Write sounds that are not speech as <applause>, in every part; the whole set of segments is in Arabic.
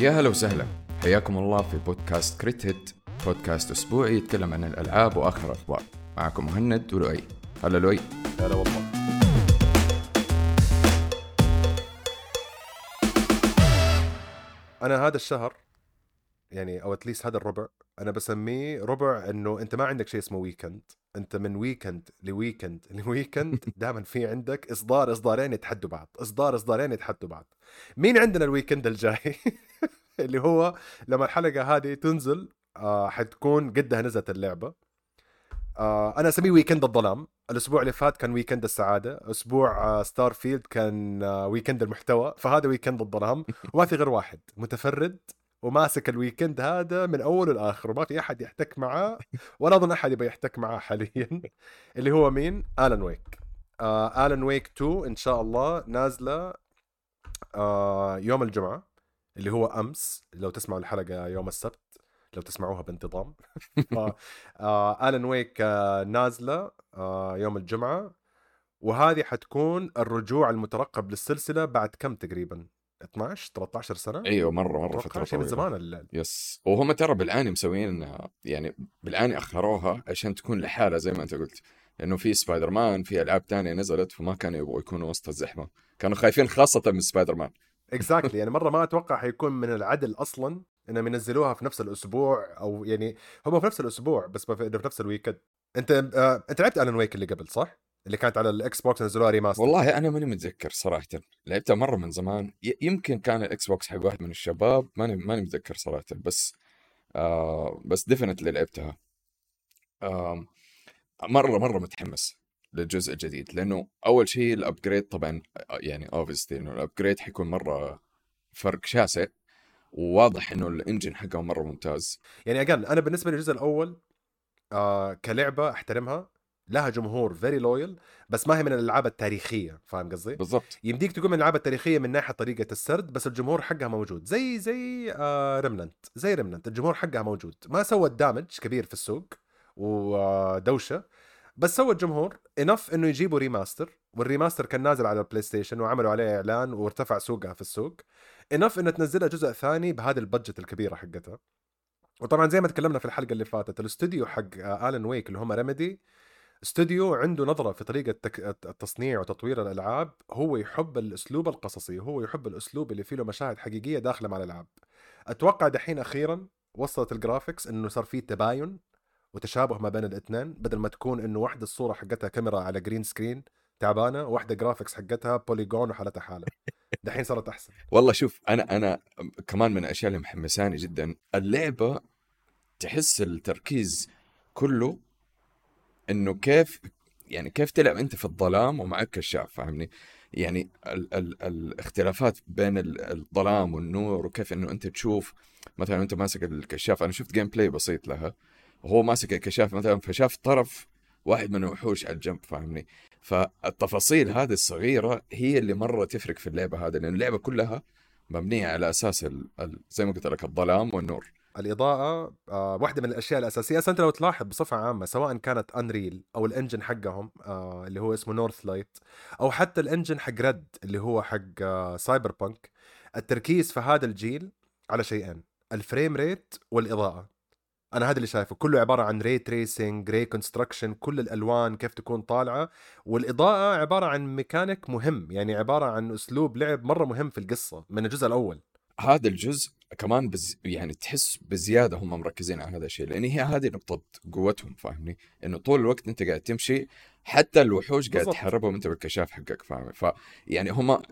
يا هلا وسهلا. حياكم الله في بودكاست كريت هيت. بودكاست أسبوعي يتكلم عن الألعاب وآخر الأخبار. معكم مهند ولؤي. هلا لؤي. هلا والله. أنا هذا الشهر يعني أو at least هذا الربع أنا بسميه ربع إنه أنت ما عندك شيء اسمه weekend أنت من weekend ل weekend ل weekend دائما في عندك إصدار إصدارين يتحدوا بعض. إصدار إصدارين يتحدوا بعض. مين عندنا ال weekend الجاي؟ <laughs> <laughs> اللي هو لما الحلقة هذه تنزل آه حتكون قدها نزلت اللعبة. آه أنا أسميه weekend الظلام. الأسبوع اللي فات كان weekend السعادة. أسبوع آه ستار فيلد كان آه weekend المحتوى. فهذا weekend الظلام. <laughs> وما في غير واحد. متفرد وماسك ال weekend هذا من اوله لاخره ما في أحد يحتك معاه ولا أظن أحد يبغى يحتك معاه حاليا. <laughs> اللي هو مين؟ الان ويك آه الان ويك 2 إن شاء الله نازلة آه يوم الجمعة. اللي هو أمس لو تسمعوا الحلقة يوم السبت لو تسمعوها بانتظام. ف <laughs> آه الان ويك آه نازلة آه يوم الجمعة. وهذه حتكون الرجوع المترقب للسلسلة بعد كم تقريبا؟ 12 13 سنة؟ إيوه مرة مرة فتره شيء من طويلة. زمان ال- yes. وهم ترى بالآن مسوين يعني بالآن أخروها عشان تكون لحالها زي ما أنت قلت. لأنه في سبايدر مان في ألعاب تانية نزلت فما كانوا يبغوا يكونوا وسط الزحمة. كانوا خايفين خاصة من سبايدر مان exactly يعني مرة ما أتوقع حيكون من العدل أصلا إنهم ينزلوها في نفس الأسبوع أو يعني هم في نفس الأسبوع بس في نفس ال weekend أنت آه أنت لعبت الان ويك اللي قبل صح؟ اللي كانت على الاكس بوكس نزلوها remaster والله أنا ماني متذكر صراحة. لعبتها مرة من زمان. يمكن كان الإكس بوكس حق واحد من الشباب. ماني ماني متذكر صراحة. بس آه بس definitely لعبتها. آه مرة مرة متحمس. للجزء الجديد لأنه أول شيء ال upgrade طبعا آه، يعني obviously إنه ال upgrade حيكون مرة فرق شاسع وواضح إنه ال engine حقه مرة ممتاز. يعني again أنا بالنسبة لي الجزء الأول آه كلعبة أحترمها لها جمهور very loyal بس ما هي من الألعاب التاريخية فاهم قصدي؟ بالضبط. يمديك تقول من الألعاب التاريخية من ناحية طريقة السرد بس الجمهور حقها موجود. زي زي آه ريمننت زي ريمننت الجمهور حقها موجود. ما سوت damage كبير في السوق ودوشه بس سوت جمهور enough إنه يجيبوا remaster وال remaster كان نازل على البلاي ستيشن وعملوا عليه إعلان وارتفع سوقها في السوق. enough إنه تنزلها جزء ثاني بهذه ال budget الكبيرة حقتها. وطبعا زي ما تكلمنا في الحلقة اللي فاتت الاستوديو حق آه، الان ويك اللي هم ريميدي استوديو عنده نظرة في طريقة تك... التصنيع وتطوير الألعاب. هو يحب الأسلوب القصصي هو يحب الأسلوب اللي فيه له مشاهد حقيقية داخلة مع الألعاب. أتوقع دحين أخيرا وصلت ال graphics إنه صار فيه تباين وتشابه ما بين الاثنين بدل ما تكون إنه واحدة الصورة حقتها كاميرا على green screen تعبانة واحدة graphics حقتها polygon وحالتها حالة. دحين صارت أحسن. والله شوف أنا أنا كمان من الأشياء اللي محمساني جدا اللعبة تحس التركيز كله إنه كيف يعني كيف تلعب أنت في الظلام ومعك كشاف فاهمني؟ يعني ال ال الاختلافات بين ال- الظلام والنور وكيف إنه أنت تشوف مثلا أنت ماسك الكشاف أنا شفت gameplay بسيط لها. وهو ماسك الكشاف مثلا فشاف طرف واحد من الوحوش على الجنب فاهمني؟ فالتفاصيل هذه الصغيرة هي اللي مرة تفرق في اللعبة هذه لأن اللعبة كلها مبنية على أساس ال... ال... زي ما قلت لك الظلام والنور. الإضاءة آه واحدة من الأشياء الأساسية. أصلا أنت لو تلاحظ بصفة عامة سواء كانت أنريل أو ال engine حقهم آه اللي هو اسمه نورث لايت أو حتى ال engine حق RED اللي هو حق آه Cyberpunk التركيز في هذا الجيل على شيئين ال frame rate والإضاءة. أنا هذا اللي شايفه. كله عبارة عن ray tracing ray reconstruction كل الألوان كيف تكون طالعة. والإضاءة عبارة عن ميكانيك مهم يعني عبارة عن أسلوب لعب مرة مهم في القصة من الجزء الأول. هذا الجزء كمان بز... يعني تحس بزيادة هم مركزين على هذا الشيء لأن هي هذه نقطة قوتهم فاهمني؟ إنه طول الوقت أنت قاعد تمشي حتى الوحوش قاعد. تحاربهم أنت بالكشاف حقك فاهم؟ فيعني هم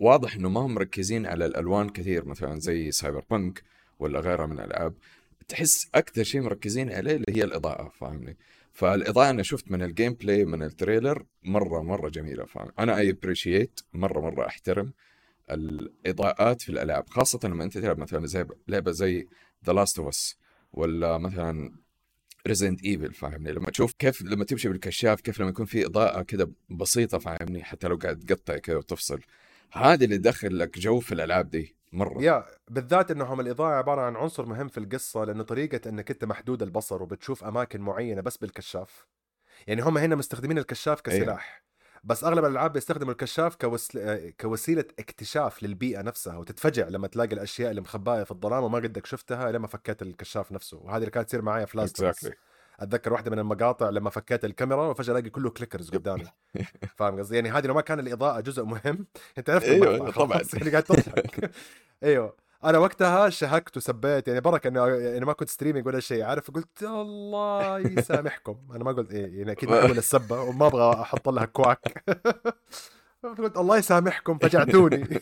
واضح إنه ما هم مركزين على الألوان كثير مثلا زي Cyberpunk ولا غيرها من الألعاب. تحس أكثر شيء مركزين عليه اللي هي الإضاءة فاهمني؟ فالإضاءة أنا شفت من ال gameplay من ال trailer مرة مرة جميلة فاهم؟ أنا I appreciate مرة مرة أحترم الإضاءات في الألعاب خاصة لما أنت تلعب مثلا زي لعبة زي The Last of Us ولا مثلا Resident Evil فاهمني؟ لما تشوف كيف لما تمشي بالكشاف كيف لما يكون في إضاءة كده بسيطة فاهمني؟ حتى لو قاعد تقطع كده وتفصل. هذا اللي يدخل لك جو في الألعاب دي. مرة. يا بالذات إنهم الإضاءة عبارة عن عنصر مهم في القصة لأنه طريقة إنك أنت محدود البصر وبتشوف أماكن معينة بس بالكشاف. يعني هم هنا مستخدمين الكشاف كسلاح بس أغلب الألعاب بيستخدموا الكشاف كوسل... كوسيلة اكتشاف للبيئة نفسها وتتفجع لما تلاقي الأشياء اللي مخباية في الظلام وما قدك شفتها لما فكيت الكشاف نفسه وهذه اللي كانت تصير معايا في Last exactly. أتذكر واحدة من المقاطع لما فكيت الكاميرا وفجأة ألاقي كله clickers قدامي. <laughs> فاهم قصدي؟ يعني هذه لو ما كان الإضاءة جزء مهم <laughs> أنت عرفت أيوه طبعا. يعني قاعد تضحك. <laughs> أيوه. أنا وقتها شهكت وسبيت يعني بركة إنه يعني ما كنت streaming ولا شيء عارف؟ قلت الله يسامحكم. أنا ما قلت إيه يعني أكيد أقول السبة وما أبغى أحط لها كواك. قلت الله يسامحكم فجعتوني.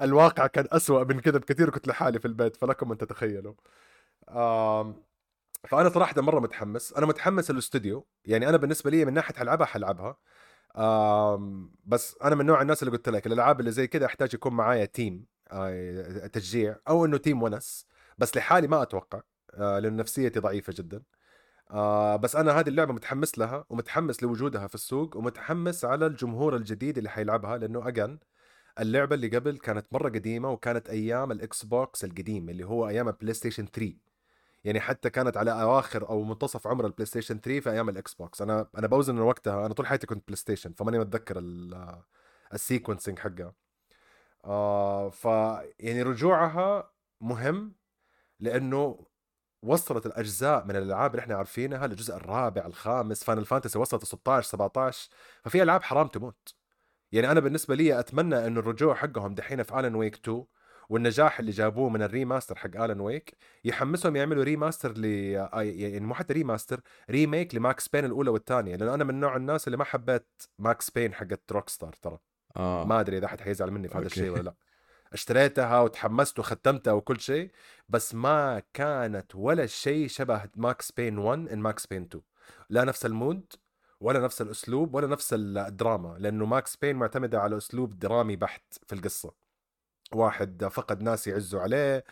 الواقع كان أسوأ من كذا بكثير كنت لحالي في البيت فلكم أن تتخيلوا. فأنا صراحة مرة متحمس. أنا متحمس الاستوديو يعني أنا بالنسبة لي من ناحية حلعبها. حلعبها بس أنا من نوع الناس اللي قلت لك الألعاب اللي زي كذا أحتاج يكون معايا team آه، تشجيع أو إنه team ونس. بس لحالي ما أتوقع آه، لأن نفسيتي ضعيفة جدا. آه، بس أنا هذه اللعبة متحمس لها ومتحمس لوجودها في السوق ومتحمس على الجمهور الجديد اللي حيلعبها لأنه again اللعبة اللي قبل كانت مرة قديمة وكانت أيام ال Xbox القديم اللي هو أيام ال PlayStation 3 يعني حتى كانت على أواخر أو منتصف عمر ال PlayStation 3 في أيام ال Xbox. أنا أنا بوزن وقتها أنا طول حياتي كنت PlayStation فماني متذكر ال- ال sequencing حقها. آه ف يعني رجوعها مهم لأنه وصلت الأجزاء من الألعاب اللي إحنا عارفينها للجزء الرابع الخامس Final Fantasy وصلت 16 17 ففي ألعاب حرام تموت. يعني أنا بالنسبة لي أتمنى انه الرجوع حقهم دحين في Alan Wake 2 والنجاح اللي جابوه من ال remaster حق Alan Wake يحمسهم يعملوا remaster ل يعني مو حتى remaster remake ل Max Payne الأولى والثانية لأنه أنا من نوع الناس اللي ما حبيت Max Payne حقت Rockstar ترى. آه. ما أدري إذا حد حيزعل مني في هذا. الشيء ولا لا. اشتريتها وتحمست وختمتها وكل شيء بس ما كانت ولا شيء شبه Max Payne 1 and Max Payne 2 لا نفس المود ولا نفس الأسلوب ولا نفس الدراما لأنه Max Payne معتمدة على أسلوب درامي بحت في القصة. واحد فقد ناس يعزوا عليه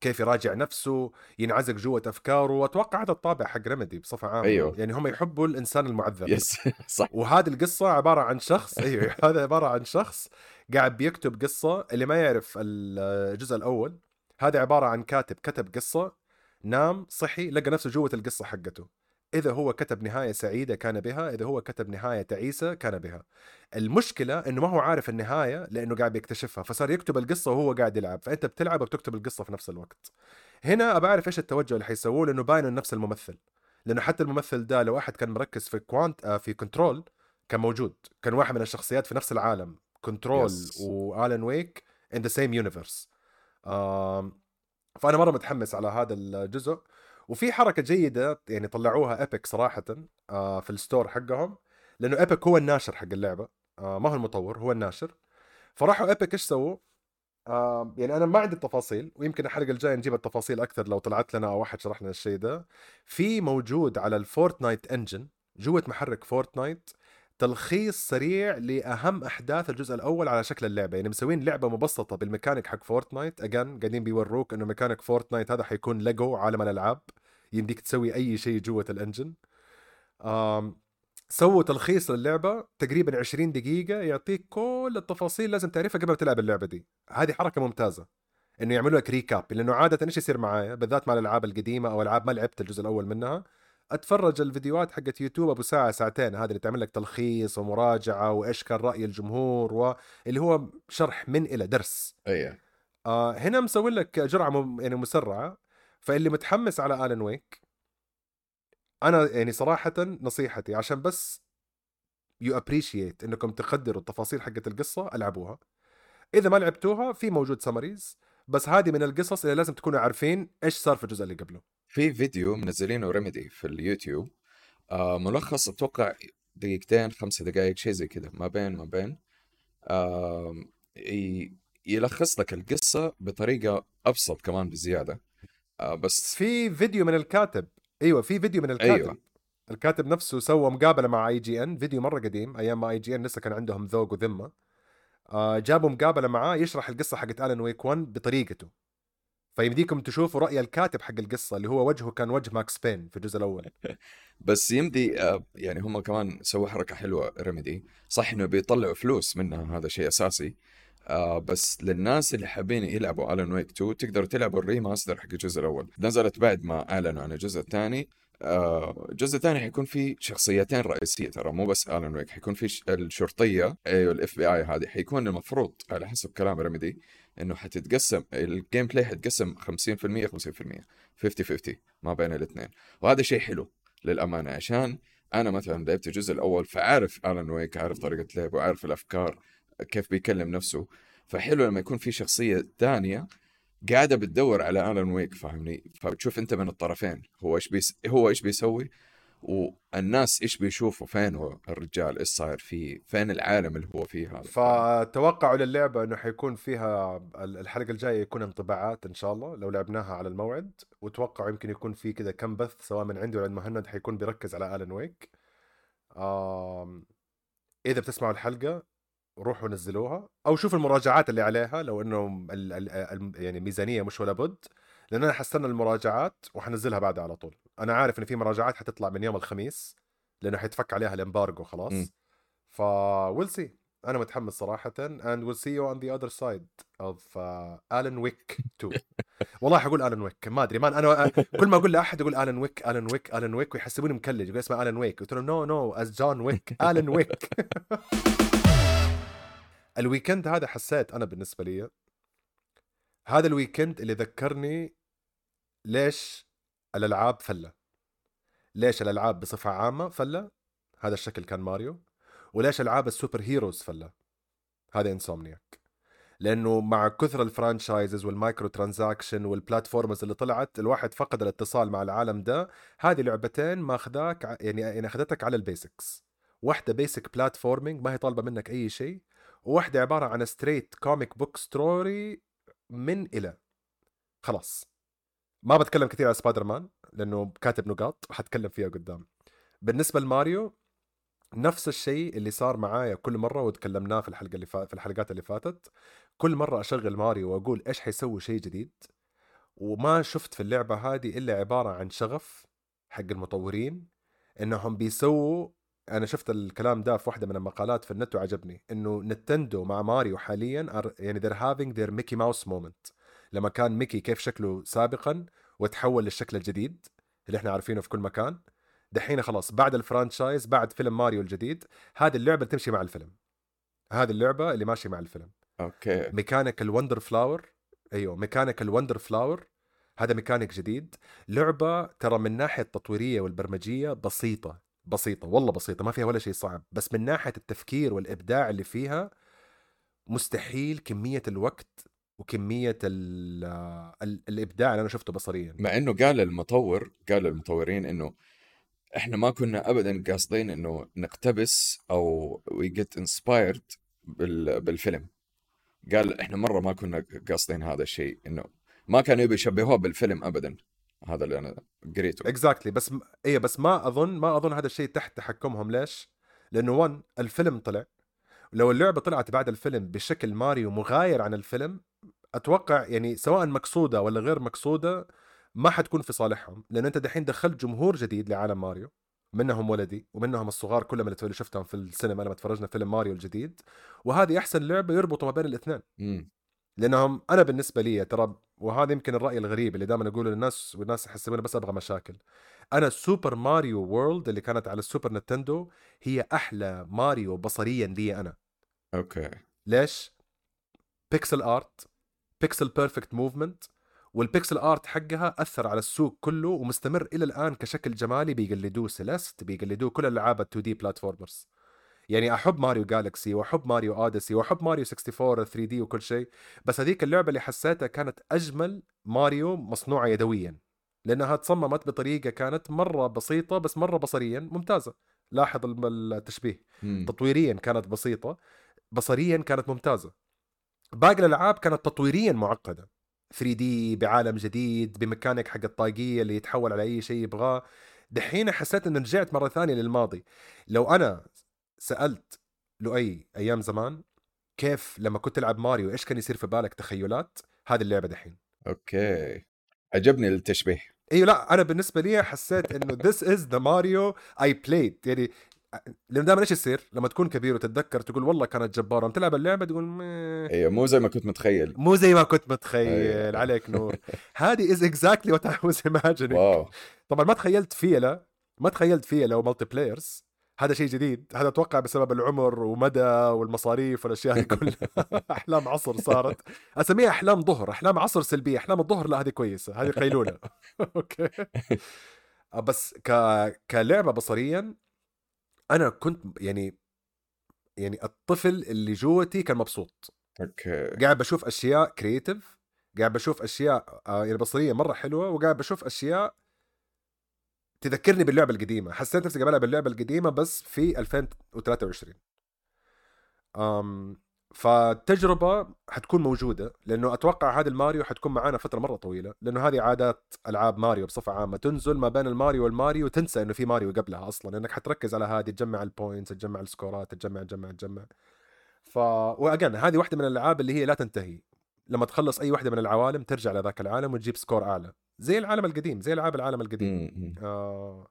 كيف يراجع نفسه ينعزق جوة أفكاره وأتوقع هذا الطابع حق رمدي بصفة عامة. أيوه. يعني هم يحبوا الإنسان المعذب. يس <laughs> صح. وهذه القصة عبارة عن شخص أيوه <laughs> هذا عبارة عن شخص قاعد بيكتب قصة اللي ما يعرف الجزء الأول هذا عبارة عن كاتب كتب قصة نام صحي لقى نفسه جوة القصة حقته. إذا هو كتب نهاية سعيدة كان بها إذا هو كتب نهاية تعيسة كان بها. المشكلة إنه ما هو عارف النهاية لأنه قاعد بيكتشفها فصار يكتب القصة وهو قاعد يلعب فأنت بتلعب وبتكتب القصة في نفس الوقت. هنا أبى أعرف إيش التوجه اللي حيسووه لأنه باين نفس الممثل. لأنه حتى الممثل ده لو أحد كان مركز في Quantum آه، في Control كان موجود. كان واحد من الشخصيات في نفس العالم Control Yes. و Alan Wake in the same universe فأنا مرة متحمس على هذا الجزء. وفي حركة جيدة يعني طلعوها Epic صراحة آه، في ال store حقهم لأنه Epic هو الناشر حق اللعبة آه، ما هو المطور هو الناشر. فراحوا Epic إيش سووا؟ آه، يعني أنا ما عندي التفاصيل ويمكن الحلقة الجاية نجيب التفاصيل أكثر لو طلعت لنا أو واحد شرح لنا الشيء ده. في موجود على ال Fortnite engine جوة محرك Fortnite تلخيص سريع لأهم أحداث الجزء الأول على شكل اللعبة. يعني مسوين لعبة مبسطة بالميكانيك حق Fortnite again قاعدين بيوروك إنه mechanic Fortnite هذا حيكون ليجو عالم الألعاب. يمديك تسوي أي شيء جوة الإنجن. سووا تلخيص للعبة تقريبا 20 دقيقة يعطيك كل التفاصيل لازم تعرفها قبل ما تلعب اللعبة دي. هذه حركة ممتازة. إنه يعملوا لك ريكاب لأنه عادة إيش يصير معايا؟ بالذات مع الألعاب القديمة أو ألعاب ما لعبت الجزء الأول منها أتفرج الفيديوهات حقت يوتيوب أبو ساعة ساعتين. هذه اللي تعمل لك تلخيص ومراجعة وإيش كان رأي الجمهور واللي هو شرح من إلى درس. أيوه. آه هنا مسوي لك جرعة يعني مسرعة. فاللي متحمس على Alan Wake أنا يعني صراحة نصيحتي عشان بس you appreciate إنكم تقدروا التفاصيل حقت القصة ألعبوها. إذا ما لعبتوها في موجود summaries بس هذه من القصص اللي لازم تكونوا عارفين إيش صار في الجزء اللي قبله. في فيديو منزلينه Remedy في اليوتيوب آه ملخص أتوقع دقيقتين خمسة دقائق شيء زي كذا ما بين ما بين. آه يلخص لك القصة بطريقة أبسط كمان بزيادة. آه بس في فيديو من الكاتب. أيوه في فيديو من الكاتب. أيوة. الكاتب نفسه سوى مقابلة مع IGN فيديو مرة قديم أيام ما IGN لسه كان عندهم ذوق وذمة. آه جابوا مقابلة معاه يشرح القصة حقت Alan Wake 1 بطريقته. فيمديكم تشوفوا رأي الكاتب حق القصة اللي هو وجهه كان وجه Max Payne في الجزء الأول. <laughs> بس يمدي آه يعني هم كمان سووا حركة حلوة Remedy صح إنه بيطلعوا فلوس منها هذا شيء أساسي. آه بس للناس اللي حابين يلعبوا Alan Wake 2 تقدروا تلعبوا ال remaster حق الجزء الأول. نزلت بعد ما أعلنوا عن الجزء الثاني. آه، الجزء الثاني حيكون في شخصيتين رئيسية ترى مو بس Alan Wake حيكون في الشرطية أيوه ال FBI هذه. حيكون المفروض على حسب كلام Remedy إنه حتتقسم ال gameplay حتقسم 50% 50% 50 50 ما بين الاثنين. وهذا شيء حلو للأمانة عشان أنا مثلا لعبت الجزء الأول فعارف Alan Wake عارف طريقة لعبه وعارف الأفكار. كيف بيكلم نفسه. فحلو لما يكون في شخصية ثانية قاعدة بتدور على Alan Wake فاهمني؟ فبتشوف أنت من الطرفين هو إيش بيس هو إيش بيسوي؟ والناس إيش بيشوفوا؟ فين هو الرجال؟ إيش صاير فيه؟ فين العالم اللي هو فيه هذا؟ فتوقعوا للعبه إنه حيكون فيها ال- الحلقة الجاية يكون انطباعات إن شاء الله لو لعبناها على الموعد. وتوقعوا يمكن يكون في كذا كم بث سواء من عندي ولا عند مهند حيكون بيركز على Alan Wake آم إذا بتسمعوا الحلقة روحوا نزلوها أو شوفوا المراجعات اللي عليها لو انه يعني ميزانية مش ولا بد لأن أنا حستنى المراجعات وحنزلها بعدها على طول. أنا عارف إن في مراجعات حتطلع من يوم الخميس لأنه حيتفك عليها ال embargo خلاص. ف we'll see أنا متحمس صراحة and we'll see you on the other side of uh, Alan Wake 2 <laughs> والله حقول Alan Wake ما أدري ما أنا كل ما أقول لأحد يقول Alan Wake Alan Wake Alan Wake ويحسبوني مكلج يقول اسمه Alan Wake قلت له no no as John Wick Alan Wake ال weekend هذا حسيت أنا بالنسبة لي هذا ال weekend اللي ذكرني ليش الألعاب فلة. ليش الألعاب بصفة عامة فلة؟ هذا الشكل كان ماريو. وليش ألعاب ال superheroes فلة؟ هذا Insomniac لأنه مع كثر ال franchises وال micro transaction وال platforms اللي طلعت الواحد فقد الاتصال مع العالم ده. هذه لعبتين ماخذاك يعني يعني أخذتك على ال basics واحدة basic platforming ما هي طالبة منك أي شيء. وواحده عبارة عن straight comic book story من إلى. خلاص. ما بتكلم كثير على سبايدر مان لأنه كاتب نقاط وحتكلم فيها قدام. بالنسبة لماريو نفس الشيء اللي صار معايا كل مرة وتكلمناه في الحلقة اللي فا... في الحلقات اللي فاتت. كل مرة أشغل ماريو وأقول إيش حيسوي شيء جديد؟ وما شفت في اللعبة هذه إلا عبارة عن شغف حق المطورين إنهم بيسووا أنا شفت الكلام ده في واحدة من المقالات في النت وعجبني إنه نتندو مع ماريو حاليا يعني they're having their Mickey Mouse moment لما كان ميكي كيف شكله سابقا وتحول للشكل الجديد اللي إحنا عارفينه في كل مكان دحين خلاص بعد ال franchise بعد فيلم ماريو الجديد هذه اللعبة اللي تمشي مع الفيلم. هذه اللعبة اللي ماشيه مع الفيلم. okay. mechanical Wonder Flower أيوه mechanical Wonder Flower هذا ميكانيك جديد. لعبة ترى من ناحيه التطويرية والبرمجية بسيطة. بسيطة والله بسيطة ما فيها ولا شيء صعب بس من ناحية التفكير والإبداع اللي فيها مستحيل كمية الوقت وكمية ال ال الإبداع اللي أنا شفته بصريا. مع إنه قال المطور قال للمطورين إنه إحنا ما كنا ابدا قاصدين إنه نقتبس أو we get inspired بالفيلم. قال إحنا مرة ما كنا قاصدين هذا الشيء إنه ما كانوا يبي يشبهوه بالفيلم ابدا. هذا اللي أنا قريته. اكزاكتلي بس إيه بس ما اظن ما أظن هذا الشيء تحت تحكمهم. ليش؟ لأنه 1 الفيلم طلع. لو اللعبة طلعت بعد الفيلم بشكل ماريو مغاير عن الفيلم أتوقع يعني سواء مقصودة ولا غير مقصودة ما حتكون في صالحهم. لأن أنت دحين دخلت جمهور جديد لعالم ماريو. منهم ولدي ومنهم الصغار كلهم اللي شفتهم في السينما لما تفرجنا فيلم ماريو الجديد. وهذه أحسن لعبة يربطوا ما بين الاثنين. امم لأنهم أنا بالنسبة لي ترى وهذا يمكن الرأي الغريب اللي دائما اقوله للناس والناس يحسبوني بس أبغى مشاكل. أنا Super Mario World اللي كانت على ال Super Nintendo هي أحلى ماريو بصريا لي أنا. okay. ليش؟ pixel art pixel perfect movement وال pixel art حقها أثر على السوق كله ومستمر إلى الآن كشكل جمالي بيقلدوه Celeste بيقلدوه كل الالعاب ال 2D platformers يعني أحب Mario Galaxy وأحب Mario Odyssey وأحب ماريو 64 3D وكل شيء بس هذيك اللعبة اللي حسيتها كانت أجمل ماريو مصنوعة يدويا لأنها تصممت بطريقة كانت مرة بسيطة بس مرة بصريا ممتازة. لاحظ التشبيه. مم. تطويريا كانت بسيطة بصريا كانت ممتازة. باقي الألعاب كانت تطويريا معقدة. 3D بعالم جديد بميكانيك حق الطاقية اللي يتحول على أي شيء يبغاه. دحين حسيت ان رجعت مرة ثانية للماضي. لو أنا سألت لؤي أيام زمان كيف لما كنت تلعب ماريو إيش كان يصير في بالك؟ تخيلات هذه اللعبة دحين. أوكي. عجبني التشبيه. إيوه لا أنا بالنسبة لي حسيت إنه this is the Mario I played. يعني لأنه دائما إيش يصير؟ لما تكون كبير وتتذكر تقول والله كانت جبارة. لما تلعب اللعبة تقول "مeh". إيوه مو زي ما كنت متخيل. مو زي ما كنت متخيل. أيوة. عليك نور. هذه what I was imagining. wow. طبعا ما تخيلت فيها ما تخيلت فيها لو multiplayers هذا شيء جديد. هذا أتوقع بسبب العمر ومدى والمصاريف والأشياء هذه كلها. <laughs> أحلام عصر صارت. أسميها أحلام ظهر أحلام عصر سلبية. أحلام الظهر لا هذه كويسة. هذه قيلولة. <laughs> okay. بس ك... كلعبة بصريا أنا كنت يعني يعني الطفل اللي جوتي كان مبسوط. okay. قاعد بشوف أشياء creative قاعد بشوف أشياء آه، يعني بصرية مرة حلوة وقاعد بشوف أشياء تذكرني باللعبة القديمة. حسيت نفسي قبلها باللعبة القديمة بس في 2023 أم فالتجربة حتكون موجودة لأنه أتوقع هذا الماريو حتكون معانا فترة مرة طويلة لأنه هذه عادات ألعاب ماريو بصفة عامة. تنزل ما بين الماريو والماريو تنسى إنه في ماريو قبلها أصلا لأنك حتركز على هذه تجمع ال points تجمع السكورات تجمع تجمع تجمع. ف once again هذه واحدة من الألعاب اللي هي لا تنتهي. لما تخلص أي واحدة من العوالم ترجع لذاك العالم وتجيب score أعلى. زي العالم القديم زي ألعاب العالم القديم. آه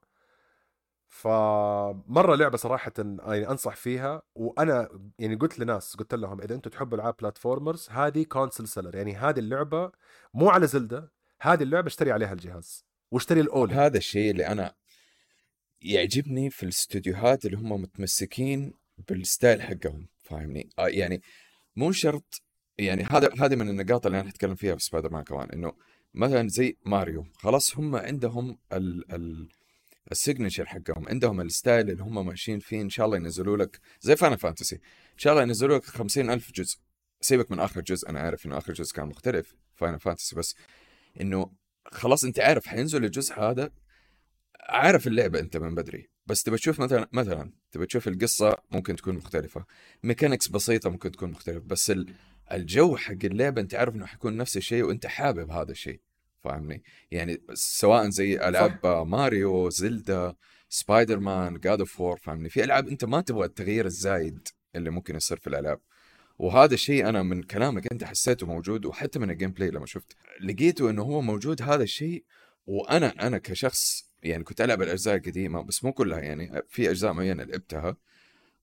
فمرة لعبة صراحة يعني أنصح فيها وأنا يعني قلت لناس قلت لهم إذا أنتم تحبوا ألعاب platformers هذه console seller يعني هذه اللعبة مو على زلدة هذه اللعبة اشتري عليها الجهاز واشتري الأولى. هذا الشيء اللي أنا يعجبني في الاستوديوهات اللي هم متمسكين بال style حقهم فاهمني؟ آه يعني مو شرط يعني هذا هذه من النقاط اللي أنا أتكلم فيها في سبايدر مان كمان إنه مثلا زي ماريو خلاص هم عندهم ال ال ال signature حقهم عندهم ال style اللي هم ماشيين فيه إن شاء الله ينزلوا لك زي Final Fantasy إن شاء الله ينزلوا لك خمسين ألف جزء. سيبك من آخر جزء أنا عارف إنه آخر جزء كان مختلف Final Fantasy بس إنه خلاص أنت عارف حينزل الجزء هذا عارف اللعبة أنت من بدري. بس تبى تشوف مثلا مثلا تبى تشوف القصة ممكن تكون مختلفة mechanics بسيطة ممكن تكون مختلفة بس الجو حق اللعبة أنت عارف إنه حيكون نفس الشيء وأنت حابب هذا الشيء فاهمني؟ يعني سواء زي ألعاب صح. ماريو زلدا سبايدر مان God of War فاهمني؟ في ألعاب أنت ما تبغى التغيير الزايد اللي ممكن يصير في الألعاب. وهذا الشيء أنا من كلامك أنت حسيته موجود وحتى من ال gameplay لما شفت. لقيته إنه هو موجود هذا الشيء وأنا أنا كشخص يعني كنت ألعب الأجزاء القديمة بس مو كلها يعني في أجزاء معينة لعبتها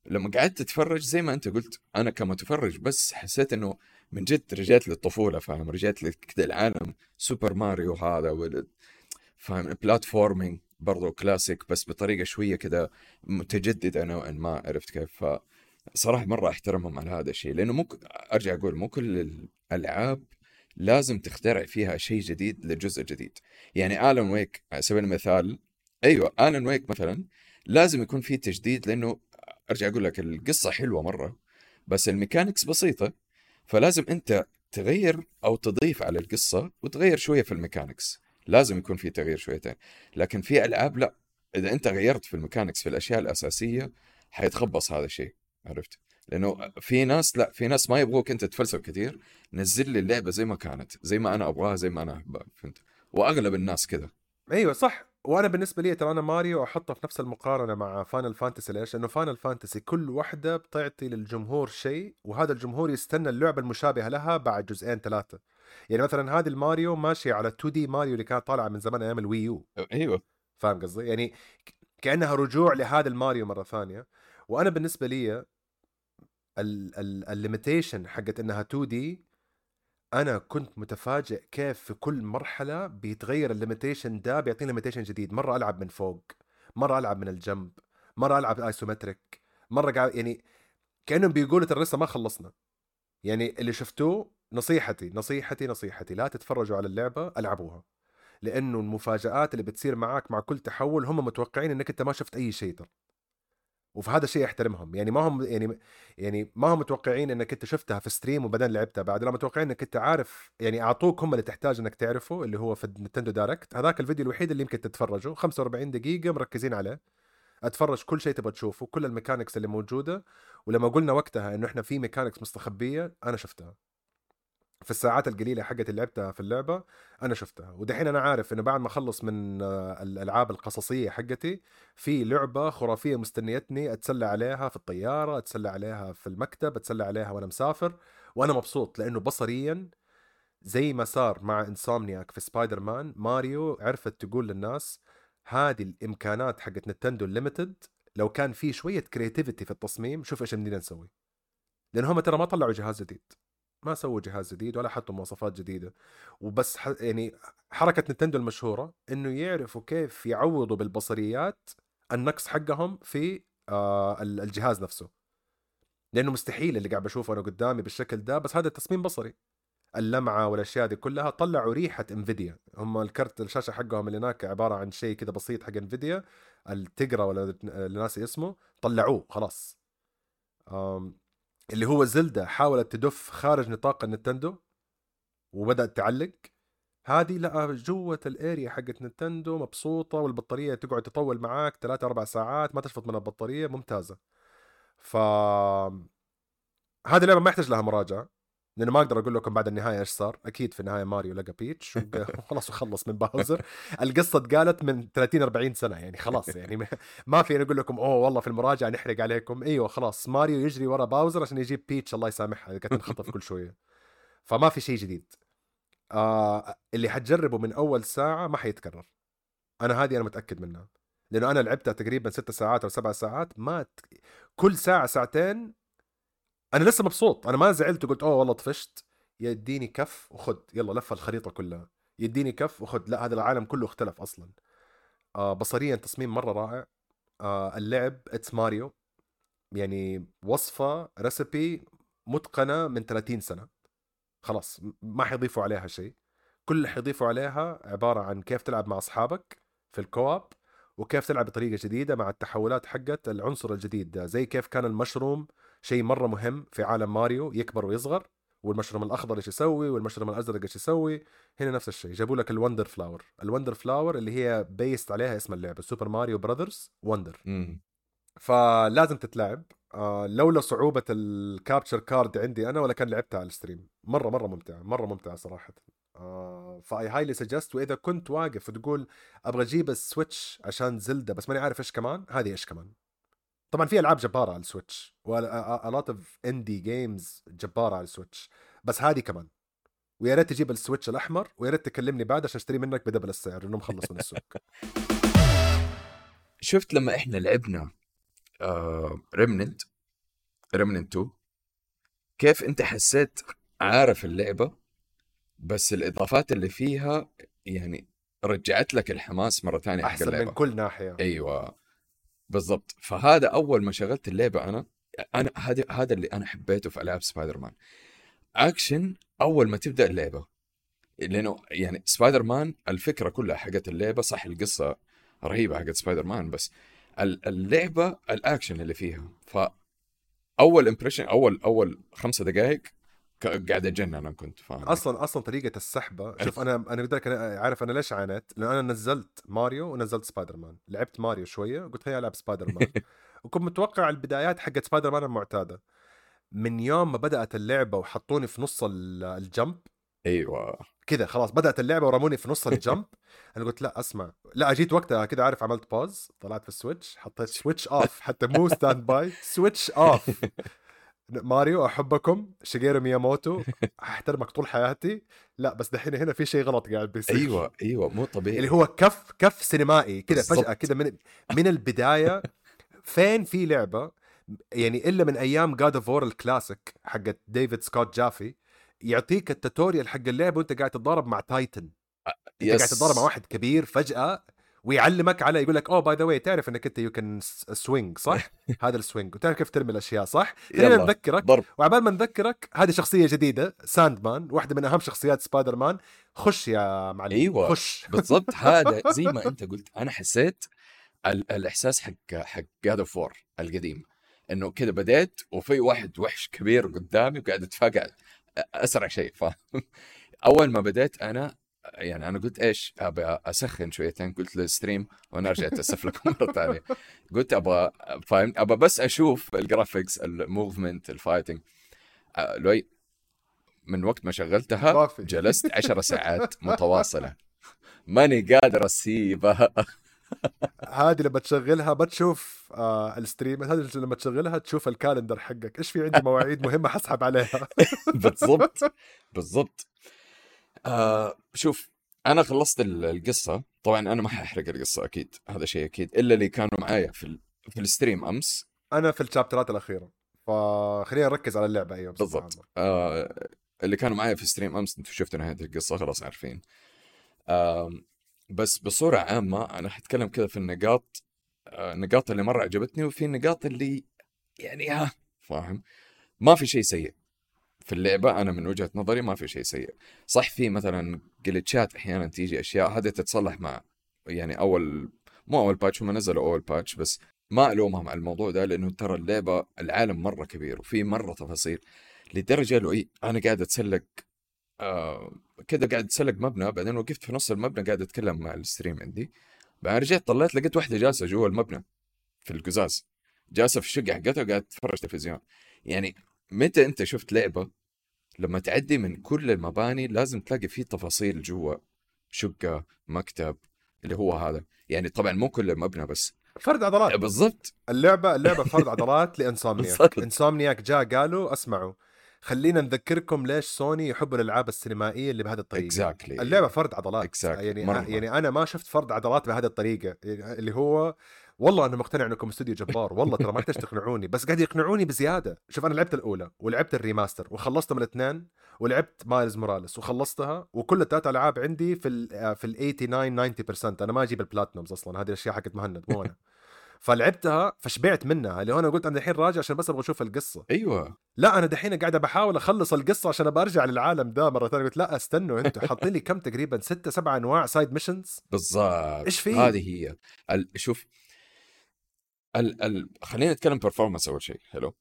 لما قعدت تتفرج زي ما أنت قلت أنا كمتفرج بس حسيت إنه من جد رجعت للطفولة فاهم؟ رجعت لكذا العالم سوبر ماريو هذا فاهم؟ platforming برضو كلاسيك بس بطريقة شوية كذا متجددة نوعا ما عرفت كيف؟ ف صراحة مرة أحترمهم على هذا الشيء لأنه مو أرجع أقول مو كل الألعاب لازم تخترع فيها شيء جديد لجزء جديد. يعني Alan Wake على سبيل المثال أيوه Alan Wake مثلا لازم يكون في تجديد لأنه أرجع أقول لك القصة حلوة مرة بس ال mechanics بسيطة فلازم أنت تغير أو تضيف على القصة وتغير شوية في ال mechanics. لازم يكون في تغيير شويتين. لكن في ألعاب لا. إذا أنت غيرت في ال mechanics في الأشياء الأساسية حيتخبص هذا الشيء. عرفت؟ لأنه في ناس لا. في ناس ما يبغوك أنت تفلسف كثير. نزل لي اللعبة زي ما كانت زي ما أنا أبغاها زي ما أنا أحبها. فهمت؟ وأغلب الناس كذا. أيوه صح. وأنا بالنسبة لي ترى أنا ماريو أحطه في نفس المقارنة مع Final Fantasy ليش؟ لأنه Final Fantasy كل وحدة بتعطي للجمهور شيء وهذا الجمهور يستنى اللعبة المشابهة لها بعد جزئين ثلاثة. يعني مثلا هذه الماريو ماشية على 2D ماريو اللي كانت طالعة من زمان أيام ال Wii U. أيوه فاهم قصدي؟ يعني كأنها رجوع لهذا الماريو مرة ثانية وأنا بالنسبة لي ال limitation حقت إنها 2D أنا كنت متفاجئ كيف في كل مرحلة بيتغير ال limitation ده بيعطيني limitation جديد. مرة ألعب من فوق مرة ألعب من الجنب مرة ألعب isometric مرة قاعد يعني كأنهم بيقولوا ترى لسه ما خلصنا. يعني اللي شفتوه نصيحتي نصيحتي نصيحتي لا تتفرجوا على اللعبة ألعبوها. لأنه المفاجآت اللي بتصير معاك مع كل تحول هم متوقعين إنك أنت ما شفت أي شيء ترى. وفي هذا الشيء احترمهم يعني ما هم يعني يعني ما هم متوقعين إنك أنت شفتها في stream وبعدين لعبتها بعد لا متوقعين إنك أنت عارف يعني اعطوك هم اللي تحتاج إنك تعرفه اللي هو في Nintendo Direct هذاك الفيديو الوحيد اللي يمكن تتفرجه 45 دقيقة مركزين عليه. أتفرج كل شيء تبغى تشوفه كل ال mechanics اللي موجودة. ولما قلنا وقتها إنه إحنا في mechanics مستخبية أنا شفتها. في الساعات القليلة حقت اللي لعبتها في اللعبة أنا شفتها. ودحين أنا عارف إنه بعد ما أخلص من آه، الألعاب القصصية حقتي في لعبة خرافية مستنيتني أتسلى عليها في الطيارة أتسلى عليها في المكتب أتسلى عليها وأنا مسافر وأنا مبسوط لأنه بصريا زي ما صار مع Insomniac في سبايدر مان ماريو عرفت تقول للناس هذه الإمكانات حقت Nintendo ال limited لو كان في شوية creativity في التصميم شوف إيش بدنا نسوي. لأن هم ترى ما طلعوا جهاز جديد. ما سووا جهاز جديد ولا حطوا مواصفات جديدة. وبس ح... يعني حركة Nintendo المشهورة إنه يعرفوا كيف يعوضوا بالبصريات النقص حقهم في آه الجهاز نفسه. لأنه مستحيل اللي قاعد بشوفه أنا قدامي بالشكل ده بس هذا تصميم بصري. اللمعة والأشياء دي كلها طلعوا ريحة Nvidia. هم الكرت الشاشة حقهم اللي هناك عبارة عن شيء كذا بسيط حق Nvidia. ال Tegra ولا ناسي اسمه طلعوه خلاص. اللي هو زلدا حاولت تدف خارج نطاق ال Nintendo وبدأت تعلق. هذه لا جوة ال area حقت Nintendo مبسوطة والبطارية تقعد تطول معاك 3 4 ساعات ما تشفط من البطارية ممتازة. ف هذه اللعبة ما يحتاج لها مراجعة. لأنه ما أقدر أقول لكم بعد النهاية إيش صار. أكيد في النهاية ماريو لقى بيتش وخلاص <laughs> <laughs> وخلص من باوزر. القصة اتقالت من 30 40 سنة يعني خلاص يعني ما في أقول لكم أوه والله في المراجعة نحرق عليكم. أيوه خلاص ماريو يجري ورا باوزر عشان يجيب بيتش الله يسامحها اللي كانت تنخطف كل شوية. <laughs> فما في شيء جديد. آه اللي حتجربه من أول ساعة ما حيتكرر. أنا هذه أنا متأكد منها. لأنه أنا لعبتها تقريبا ست ساعات أو سبع ساعات ما ت... كل ساعة ساعتين أنا لسه مبسوط أنا ما زعلت وقلت أوه والله طفشت. يديني كف وخد يلا لف الخريطة كلها. يديني كف وخد لا هذا العالم كله اختلف أصلا. آه بصريا تصميم مرة رائع. آه اللعب it's Mario يعني وصفة recipe متقنة من 30 سنة. خلاص ما حيضيفوا عليها شيء. كل اللي حيضيفوا عليها عبارة عن كيف تلعب مع أصحابك في ال co-op وكيف تلعب بطريقة جديدة مع التحولات حقت العنصر الجديد ده. زي كيف كان المشروم شيء مرة مهم في عالم ماريو يكبر ويصغر والمشروم الأخضر إيش يسوي والمشروم الأزرق إيش يسوي هنا نفس الشيء. جابوا لك ال Wonder Flower ال Wonder Flower اللي هي based عليها اسم اللعبة Super Mario Bros. Wonder فلازم تتلعب. آه لولا صعوبة ال capture card عندي أنا ولا كان لعبتها على ال stream. مرة مرة ممتعة مرة ممتعة صراحة. آه ف I highly suggest وإذا كنت واقف وتقول أبغى أجيب ال Switch عشان زلدة بس ماني عارف إيش كمان هذه إيش كمان؟ طبعا في ألعاب جبارة على السويتش و lot of indie games جبارة على السويتش. بس هذه كمان. ويا ريت تجيب السويتش الأحمر ويا ريت تكلمني بعد عشان أشتري منك ب double السعر لأنه مخلص من السوق. <laughs> شفت لما إحنا لعبنا Remnant Remnant 2 كيف أنت حسيت عارف اللعبة بس الإضافات اللي فيها يعني رجعت لك الحماس مرة ثانية أحسن من كل ناحية. أيوه. بالضبط. فهذا أول ما شغلت اللعبة أنا أنا هذا هذا اللي أنا حبيته في ألعاب سبايدر مان اكشن أول ما تبدأ اللعبة لأنه يعني سبايدر مان الفكرة كلها حقت اللعبة صح القصة رهيبة حقت سبايدر مان بس اللعبة الاكشن اللي فيها. ف اول impression أول أول خمسة دقائق قاعد أتجنن أنا كنت فاهم. أصلا أصلا طريقة السحبة شوف أنا أنا قلت لك أنا عارف أنا ليش عانيت؟ لأنه أنا نزلت ماريو ونزلت سبايدر مان لعبت ماريو شوية وقلت خليني ألعب سبايدر مان <laughs> وكنت متوقع البدايات حقت سبايدر مان المعتادة. من يوم ما بدأت اللعبة وحطوني في نص ال jump أيوه. كذا خلاص بدأت اللعبة ورموني في نص ال jump <laughs> أنا قلت لا أسمع. لا أجيت وقتها كذا عارف عملت pause طلعت في السويتش حطيت <laughs> switch off حتى مو standby switch off ماريو أحبكم. شيجيرو مياموتو. أحترمك طول حياتي. لا بس دحين هنا في شيء غلط قاعد بيصير. أيوه أيوه مو طبيعي. اللي هو كيف كيف سينمائي كذا فجأة كذا من من البداية. فين في لعبة يعني إلا من أيام God of War ال classic حقت ديفيد سكوت جافي يعطيك ال tutorial حق اللعبه وأنت قاعد تتضارب مع titan. أنت قاعد تتضارب مع واحد كبير فجأة. ويعلمك على يقول لك oh by the way تعرف إنك أنت you can swing صح؟ <laughs> هذا ال swing وتعرف كيف ترمي الأشياء صح؟ خلينا نذكرك ضرب. وعبال ما نذكرك هذه شخصية جديدة Sandman واحدة من أهم شخصيات سبايدر مان خش يا معلم أيوه خش. بالضبط. هذا <laughs> زي ما أنت قلت أنا حسيت الإحساس حق حق God of War القديم إنه كذا بديت وفي واحد وحش كبير قدامي وقاعد اتفقع أسرع شيء ف <laughs> أول ما بديت أنا يعني أنا قلت إيش ابى أسخن شويتين قلت لل stream وأنا رجعت أسف لكم مرة ثانية. قلت أبغى فاهم أبغى بس أشوف ال graphics ال movement ال fighting لوي من وقت ما شغلتها جلست عشر <laughs> ساعات متواصلة. ماني قادر أسيبها. هذه لما تشغلها ما تشوف آه ال stream هذه لما تشغلها تشوف ال calendar حقك. إيش في عندي مواعيد مهمة حسحب عليها؟ <laughs> بالضبط بالضبط. آه شوف أنا خلصت القصة. طبعا أنا ما حأحرق القصة أكيد. هذا شيء أكيد. إلا اللي كانوا معايا في ال... في ال stream أمس. أنا في الشابترات الأخيرة. فخلينا نركز على اللعبة. أيوه بالضبط. آه اللي كانوا معي في ستريم أمس أنتم شفتوا نهاية القصة خلاص عارفين. آم، بس بصورة عامة أنا حتكلم كذا في النقاط آه، النقاط اللي مرة عجبتني وفي النقاط اللي يعني ها فاهم؟ ما في شيء سيء. في اللعبة أنا من وجهة نظري ما في شيء سيء. صح في مثلا جلتشات أحيانا تيجي أشياء هذه تتصلح مع يعني أول مو أول patch هم نزلوا أول patch بس ما ألومهم على الموضوع ده لأنه ترى اللعبة العالم مرة كبير وفي مرة تفاصيل. لدرجة لو إيه أنا قاعد أتسلق آه كده قاعد أتسلق مبنى بعدين وقفت في نص المبنى قاعد أتكلم مع ال stream عندي. بعدين رجعت طلعت لقيت واحدة جالسة جوا المبنى في القزاز. جالسة في الشقة حقتها وقاعد تتفرج تلفزيون. يعني متى أنت شفت لعبة لما تعدي من كل المباني لازم تلاقي فيه تفاصيل جوا شقة مكتب اللي هو هذا. يعني طبعا مو كل المبنى بس. فرد عضلات. بالضبط. اللعبة اللعبة <laughs> فرد عضلات لإنسومنياك. إنسومنياك جاء قالوا أسمعوا خلينا نذكركم ليش سوني يحبوا الألعاب السينمائية اللي بهذه الطريقة. exactly اللعبة فرد عضلات. Exactly. يعني مرة. يعني أنا ما شفت فرد عضلات بهذه الطريقة. يعني اللي هو والله أنا مقتنع إنكم استوديو جبار والله ترى ما تحتاج تقنعوني بس قاعد يقنعوني بزيادة. شوف أنا لعبت الأولى ولعبت ال remaster وخلصتهم الاثنين ولعبت مايلز موراليس وخلصتها وكل الثلاث ألعاب عندي في ال في ال 89 90% أنا ما أجيب ال platinums أصلا هذه الأشياء حقت مهند مو أنا. فلعبتها فشبعت منها اللي هو أنا قلت أنا الحين راجع عشان بس أبغى أشوف القصة. أيوه. لا أنا دحين قاعد بحاول أخلص القصة عشان ابى أرجع للعالم ده مرة ثانية. قلت لا استنوا أنتوا حاطين لي كم تقريبا ستة سبعة أنواع سايد ميشنز بالضبط. إيش فيه؟ هذه هي. شوف ال... ال... خلينا نتكلم performance أول شيء حلو؟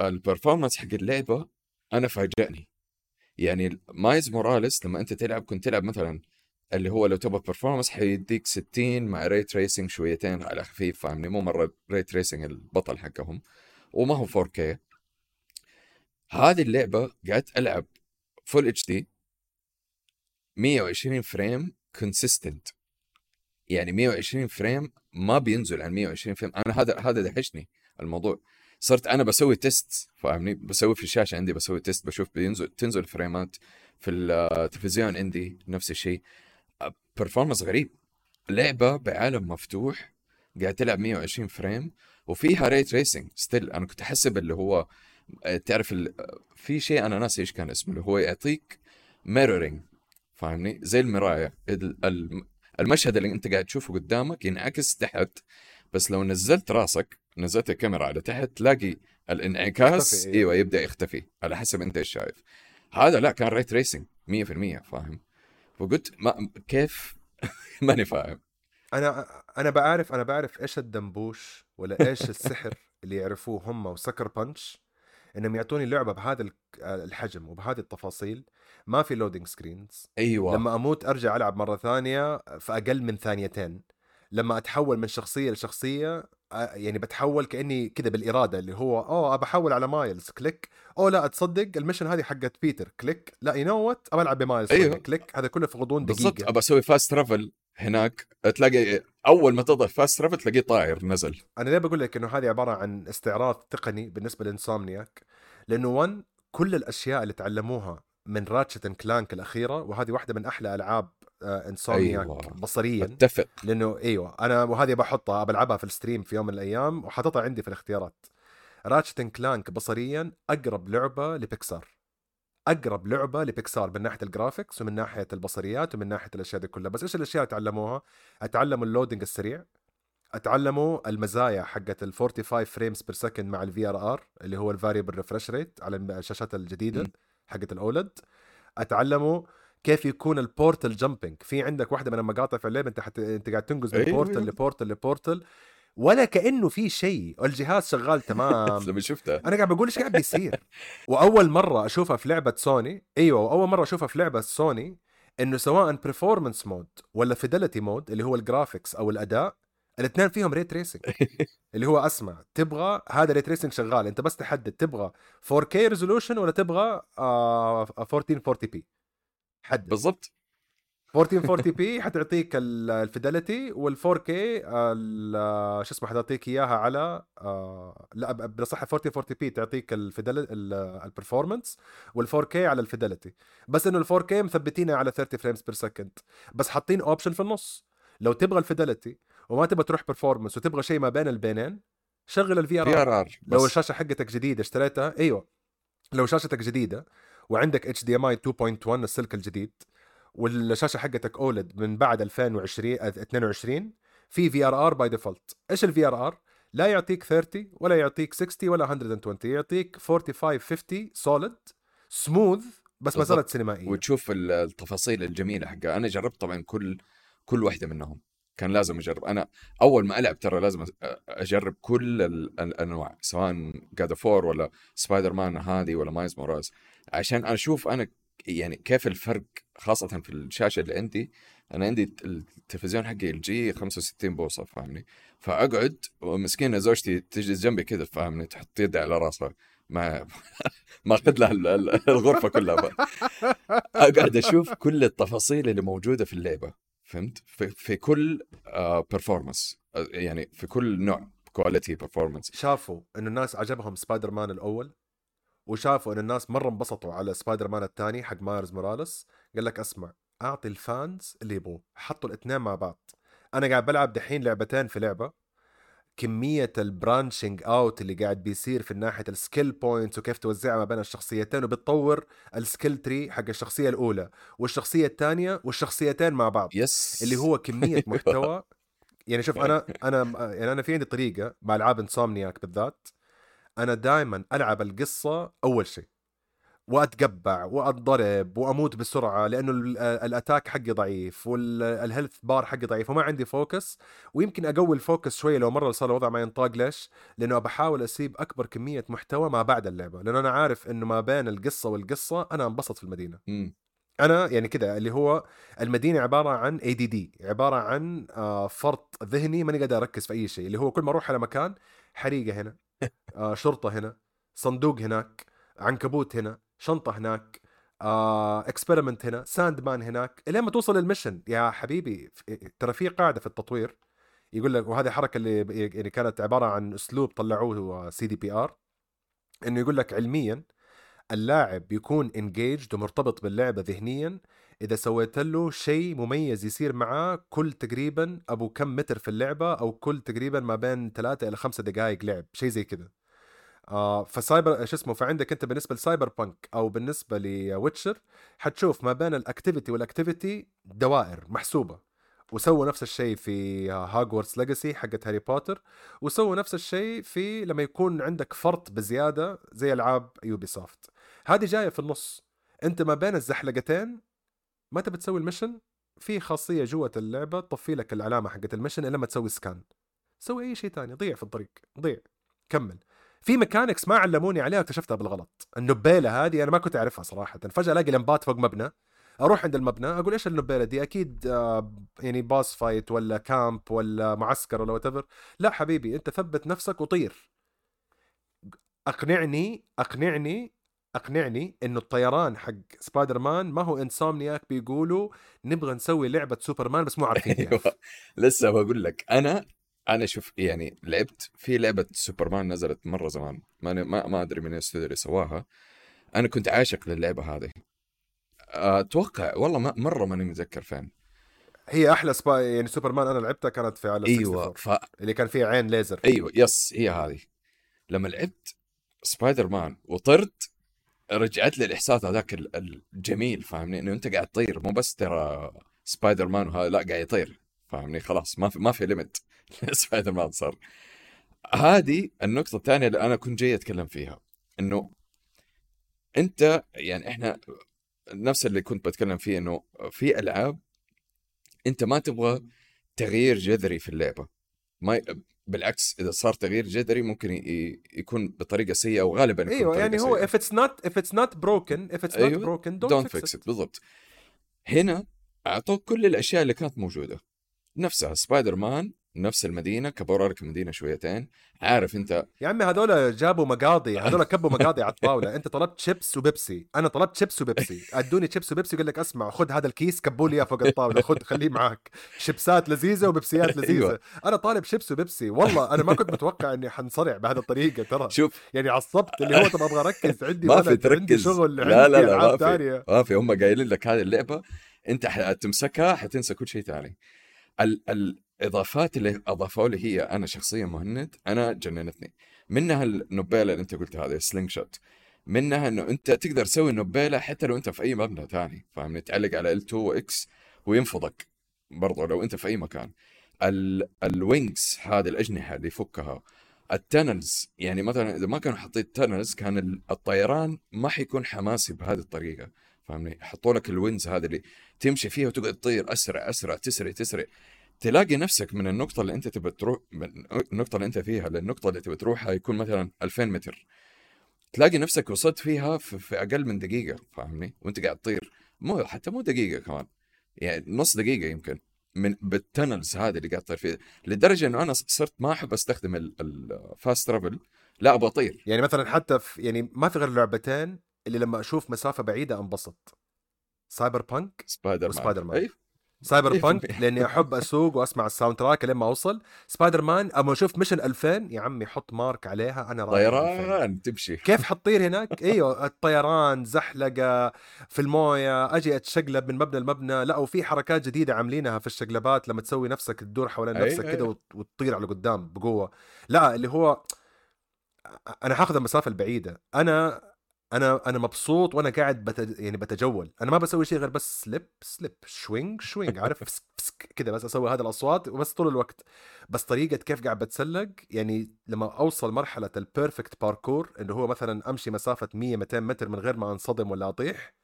ال performance حق اللعبة أنا فاجأني. يعني مايلز موراليس لما أنت تلعب كنت تلعب مثلا اللي هو لو تبغى performance حيديك 60 مع ray tracing شويتين على خفيف فاهمني؟ مو مرة ray tracing البطل حقهم. وما هو 4K هذه اللعبة قعدت ألعب full HD 120 frame consistent يعني 120 frame ما بينزل عن 120 frame. أنا هذا هذا دهشني الموضوع. صرت أنا بسوي test فاهمني؟ بسوي في الشاشة عندي بسوي test بشوف بينزل تنزل frameات في التلفزيون عندي نفس الشيء. performance غريب. لعبة بعالم مفتوح قاعد تلعب 120 frame وفيها ray tracing still أنا كنت احسب اللي هو تعرف ال... في شيء أنا ناسي إيش كان اسمه اللي هو يعطيك mirroring فاهمني؟ زي المراية. ال- ال- المشهد اللي انت قاعد تشوفه قدامك ينعكس تحت بس لو نزلت راسك نزلت الكاميرا على تحت تلاقي الانعكاس إيه. أيوه يبدأ يختفي على حسب انت إيش شايف. هذا لا كان ريت ريسنج 100% فاهم؟ فقلت ما كيف؟ <laughs> ماني فاهم. أنا أنا بعرف أنا بعرف إيش الدمبوش ولا إيش <laughs> السحر اللي يعرفوه هم وسكر بانش إنهم يعطوني لعبة بهذا ال- الحجم وبهذه التفاصيل ما في لودينج سكرينز أيوه. لما أموت أرجع ألعب مرة ثانية في أقل من ثانيتين. لما أتحول من شخصية لشخصية يعني بتحول كأني كذا بالإرادة اللي هو أوه أبى أحول على مايلز. click. أوه لا تصدق ال mission هذه حقت بيتر. click. لا you know what أبى ألعب بمايلز أيوه. click. هذا كله في غضون بالضبط. دقيقة. أبى أسوي fast travel هناك. تلاقي أول ما تضغط fast travel تلاقيه طاير نزل. أنا ليه بقول لك إنه هذه عبارة عن استعراض تقني بالنسبة ل Insomniac؟ لأنه one كل الأشياء اللي تعلموها من Ratchet Clank الأخيرة وهذه واحدة من أحلى ألعاب آه، Insomniac أيوة. بصريا. أتفق. لأنه أيوه أنا وهذه بحطها بلعبها في ال stream في يوم من الأيام وحاططها عندي في الاختيارات. Ratchet Clank بصريا أقرب لعبة لبيكسار. أقرب لعبة لبيكسار من ناحية ال graphics ومن ناحية البصريات ومن ناحية الأشياء دي كلها. بس إيش الأشياء اللي تعلموها؟ أتعلموا ال loading السريع. أتعلموا المزايا حقت ال 45 frames per second مع ال VRR اللي هو ال variable refresh rate على الشاشات الجديدة. مم. حقت ال OLED. أتعلموا كيف يكون ال portal jumping في عندك واحدة من المقاطع في اللعبه أنت حت... أنت قاعد تنقز من. portal ل portal ل portal ولا كأنه في شيء. الجهاز شغال تمام. <laughs> لما شفتها أنا قاعد بقول إيش قاعد بيصير؟ وأول مرة أشوفها في لعبة سوني أيوه وأول مرة أشوفها في لعبة سوني إنه سواء performance mode ولا fidelity mode اللي هو ال graphics أو الأداء الاثنين فيهم ray tracing <laughs> اللي هو اسمع تبغى هذا ray tracing شغال انت بس تحدد تبغى 4K resolution ولا تبغى آه 1440 p حدد. بالضبط. 1440 p <laughs> حتعطيك ال fidelity وال 4 K شو اسمه حتعطيك إياها على آه لا ب- بصح 1440 بي تعطيك الفيدل البرفورمانس وال4 كي على الفيدلتي بس إنه ال 4 K مثبتينها على 30 frames per second بس حاطين option في النص. لو تبغى ال fidelity وما تبغى تروح performance وتبغى شيء ما بين البينين شغل ال VRR لو الشاشه حقتك جديدة اشتريتها أيوه. لو شاشتك جديدة وعندك HDMI 2.1 السلك الجديد والشاشة حقتك OLED من بعد 2020 22 في VRR by default إيش ال VRR لا يعطيك 30 ولا يعطيك 60 ولا 120 يعطيك 45 50 solid smooth بس ما زالت سينمائية. وتشوف ال- التفاصيل الجميلة حقها. أنا جربت طبعا كل كل واحدة منهم. كان لازم أجرب. أنا أول ما ألعب ترى لازم أجرب كل ال- الأنواع سواء God of War ولا سبايدر مان هذه ولا مايلز موراليس عشان أشوف أنا يعني كيف الفرق خاصة في الشاشة اللي عندي. أنا عندي التلفزيون حقي ال LG 65 بوصة فاهمني؟ فأقعد ومسكينة زوجتي تجلس جنبي كذا فاهمني؟ تحط يدها على راسها. ما <laughs> ما أخذ لها ال- ال- الغرفة كلها. <laughs> أقعد أشوف كل التفاصيل اللي موجودة في اللعبة. فهمت؟ في, في كل performance يعني في كل نوع quality performance شافوا انه الناس عجبهم سبايدر مان الأول وشافوا إن الناس مرة انبسطوا على سبايدر مان الثاني حق مايلز موراليس. قال لك اسمع أعطي ال fans اللي يبغوه حطوا الاثنين مع بعض. أنا قاعد بلعب دحين لعبتين في لعبة. كمية ال branching out اللي قاعد بيصير في ناحية ال skill points وكيف توزعها ما بين الشخصيتين وبتطور ال skill tree حق الشخصية الأولى والشخصية الثانية والشخصيتين مع بعض. yes اللي هو كمية <laughs> محتوى. يعني شوف أنا <laughs> أنا يعني أنا في عندي طريقة مع ألعاب Insomniac بالذات. أنا دائما ألعب القصة أول شيء. وأتقبع واتضرب وأموت بسرعة لأنه ال- ال attack حقي ضعيف وال health bar حقي ضعيف وما عندي focus ويمكن أقوي ال focus شوية لو مرة صار الوضع ما ينطاق ليش؟ لأنه بحاول أسيب أكبر كمية محتوى ما بعد اللعبة لأنه أنا عارف إنه ما بين القصة والقصة أنا انبسط في المدينة مم. أنا يعني كذا اللي هو المدينة عبارة عن ADD عبارة عن آه، فرط ذهني ماني قادر أركز في أي شيء اللي هو كل ما أروح على مكان حريقة هنا <laughs> آه، شرطة هنا صندوق هناك عنكبوت هنا شنطة هناك آه، experiment هنا Sandman هناك إلين ما توصل لل mission يا حبيبي ترى في قاعدة في التطوير يقول لك وهذه حركة اللي يعني كانت عبارة عن أسلوب طلعوه CDPR إنه يقول لك علميا اللاعب بيكون engaged ومرتبط باللعبة ذهنيا إذا سويت له شيء مميز يصير معاه كل تقريبا أبو كم متر في اللعبة أو كل تقريبا ما بين ثلاثة إلى خمسة دقائق لعب شيء زي كذا. آه فسايبر شو اسمه فعندك أنت بالنسبة ل Cyberpunk أو بالنسبة ل Witcher حتشوف ما بين ال activity وال activity دوائر محسوبة. وسووا نفس الشيء في Hogwarts Legacy حقت هاري بوتر. وسووا نفس الشيء في لما يكون عندك فرط بزيادة زي ألعاب Ubisoft هذه جاية في النص. أنت ما بين الزحلقتين ما تبي تسوي ال mission؟ في خاصية جوة اللعبة تطفي لك العلامة حقت ال mission إلا ما تسوي scan سوي أي شيء ثاني ضيع في الطريق ضيع. كمل. في mechanics ما علموني عليها واكتشفتها بالغلط. النبيله هذه أنا ما كنت أعرفها صراحة. فجأة ألاقي لمبات فوق مبنى. أروح عند المبنى أقول إيش النبيله دي؟ أكيد آه، يعني boss fight ولا camp ولا معسكر ولا what لا حبيبي أنت ثبت نفسك وطير. أقنعني أقنعني أقنعني إنه الطيران حق سبايدر مان ما هو Insomniac بيقولوا نبغى نسوي لعبة سوبرمان بس مو عارفين <laughs> أيوه. لسه بقول لك أنا أنا شوف يعني لعبت في لعبة سوبرمان نزلت مرة زمان ما ما, ما أدري من الاستوديو اللي سواها. أنا كنت عاشق للعبة هذه. أتوقع والله ما مرة ماني متذكر فين. هي أحلى سبا يعني سوبرمان أنا لعبتها كانت في على أيوه 64 ف اللي كان فيها عين ليزر. أيوه yes هي هذه. لما لعبت سبايدر مان وطرت رجعت لي الإحساس هذاك ال- الجميل فاهمني؟ إنه أنت قاعد تطير مو بس ترى سبايدر مان وهذا لا قاعد يطير فاهمني؟ خلاص ما في ما في limit <laughs> سبايدر مان صار هذه النقطة الثانية اللي أنا كنت جاي أتكلم فيها إنه أنت يعني إحنا نفس اللي كنت بتكلم فيه إنه في ألعاب أنت ما تبغى تغيير جذري في اللعبة. ما ي... بالعكس إذا صار تغيير جذري ممكن ي... يكون بطريقة سيئة وغالبا يكون أيوه يعني هو سيئة. if it's not if it's not broken if it's not أيوة. broken don't, don't fix fix it. it بالضبط. هنا أعطوك كل الأشياء اللي كانت موجودة. نفسها سبايدر مان نفس المدينة كبروا لك المدينة شويتين عارف أنت؟ يا عمي هذول جابوا مقاضي <laughs> هذول كبوا مقاضي على الطاولة. أنت طلبت شيبس وبيبسي. أنا طلبت شيبس وبيبسي. أدوني شيبس وبيبسي يقول لك اسمع خذ هذا الكيس كبوا لي إياه فوق الطاولة خذ خليه معاك. شيبسات لذيذة وبيبسيات <laughs> لذيذة. أيوة. أنا طالب شيبس وبيبسي. والله أنا ما كنت متوقع إني حنصرع بهذه الطريقة ترى. شوف. يعني عصبت اللي هو طب أبغى أركز <laughs> عندي ما في ولد عندي تركز. شغل لا، عندي لا، لا، ألعاب ما في. ما في. هم قايلين لك هذه اللعبة أنت حتمسكها حتنسى كل شيء ثاني ال... الاضافات اللي اضافوا لي هي أنا شخصيا مهند أنا جننتني. منها النبيله اللي أنت قلت هذه slingshot. منها إنه أنت تقدر تسوي النبيله حتى لو أنت في أي مبنى ثاني فاهمني؟ تعلق على L2 و X وينفضك برضو لو أنت في أي مكان. ال... ال wings هذه الأجنحة اللي يفكها ال tunnels يعني مثلا إذا ما كانوا حاطين tunnels كان ال- الطيران ما حيكون حماسي بهذه الطريقة فاهمني؟ حطوا لك ال winds هذه اللي تمشي فيها وتقعد تطير أسرع أسرع تسرع تسرع. تلاقي نفسك من النقطة اللي أنت تبي تروح من النقطة اللي أنت فيها للنقطة اللي تبي تروحها يكون مثلا 2000 متر. تلاقي نفسك وصلت فيها في, في أقل من دقيقة فاهمني؟ وأنت قاعد تطير. مو حتى مو دقيقة كمان يعني نص دقيقة يمكن من بال tunnels هذه اللي قاعد تطير فيها. لدرجة إنه أنا صرت ما أحب أستخدم ال fast travel لا أبغى أطير. يعني مثلا حتى في يعني ما في غير لعبتين اللي لما أشوف مسافة بعيدة أنبسط. سايبر بانك سبايدر مان. وسبايدر مان. أي سايبر <laughs> بانك لأني أحب أسوق وأسمع ال soundtrack لين ما أوصل سبايدر مان أما أشوف mission 2000 يا عمي حط mark عليها أنا رايح 2000. طيران تمشي كيف <laughs> حتطير هناك؟ إيوه الطيران زحلقة في الموية أجي أتشقلب من مبنى لمبنى لا وفي حركات جديدة عاملينها في الشقلبات لما تسوي نفسك تدور حوالين نفسك. كده وت- وتطير على قدام بقوة لا اللي هو أنا حاخذ المسافة البعيدة أنا أنا أنا مبسوط وأنا قاعد بت... يعني بتجول. أنا ما بسوي شيء غير بس sling sling swing swing عارف؟ <laughs> فسك فسك كده بس أسوي هذه الأصوات وبس طول الوقت. بس طريقة كيف قاعد بتسلق يعني لما أوصل مرحلة ال perfect parkour اللي هو مثلا أمشي مسافة 100 200 متر من غير ما أنصدم ولا أطيح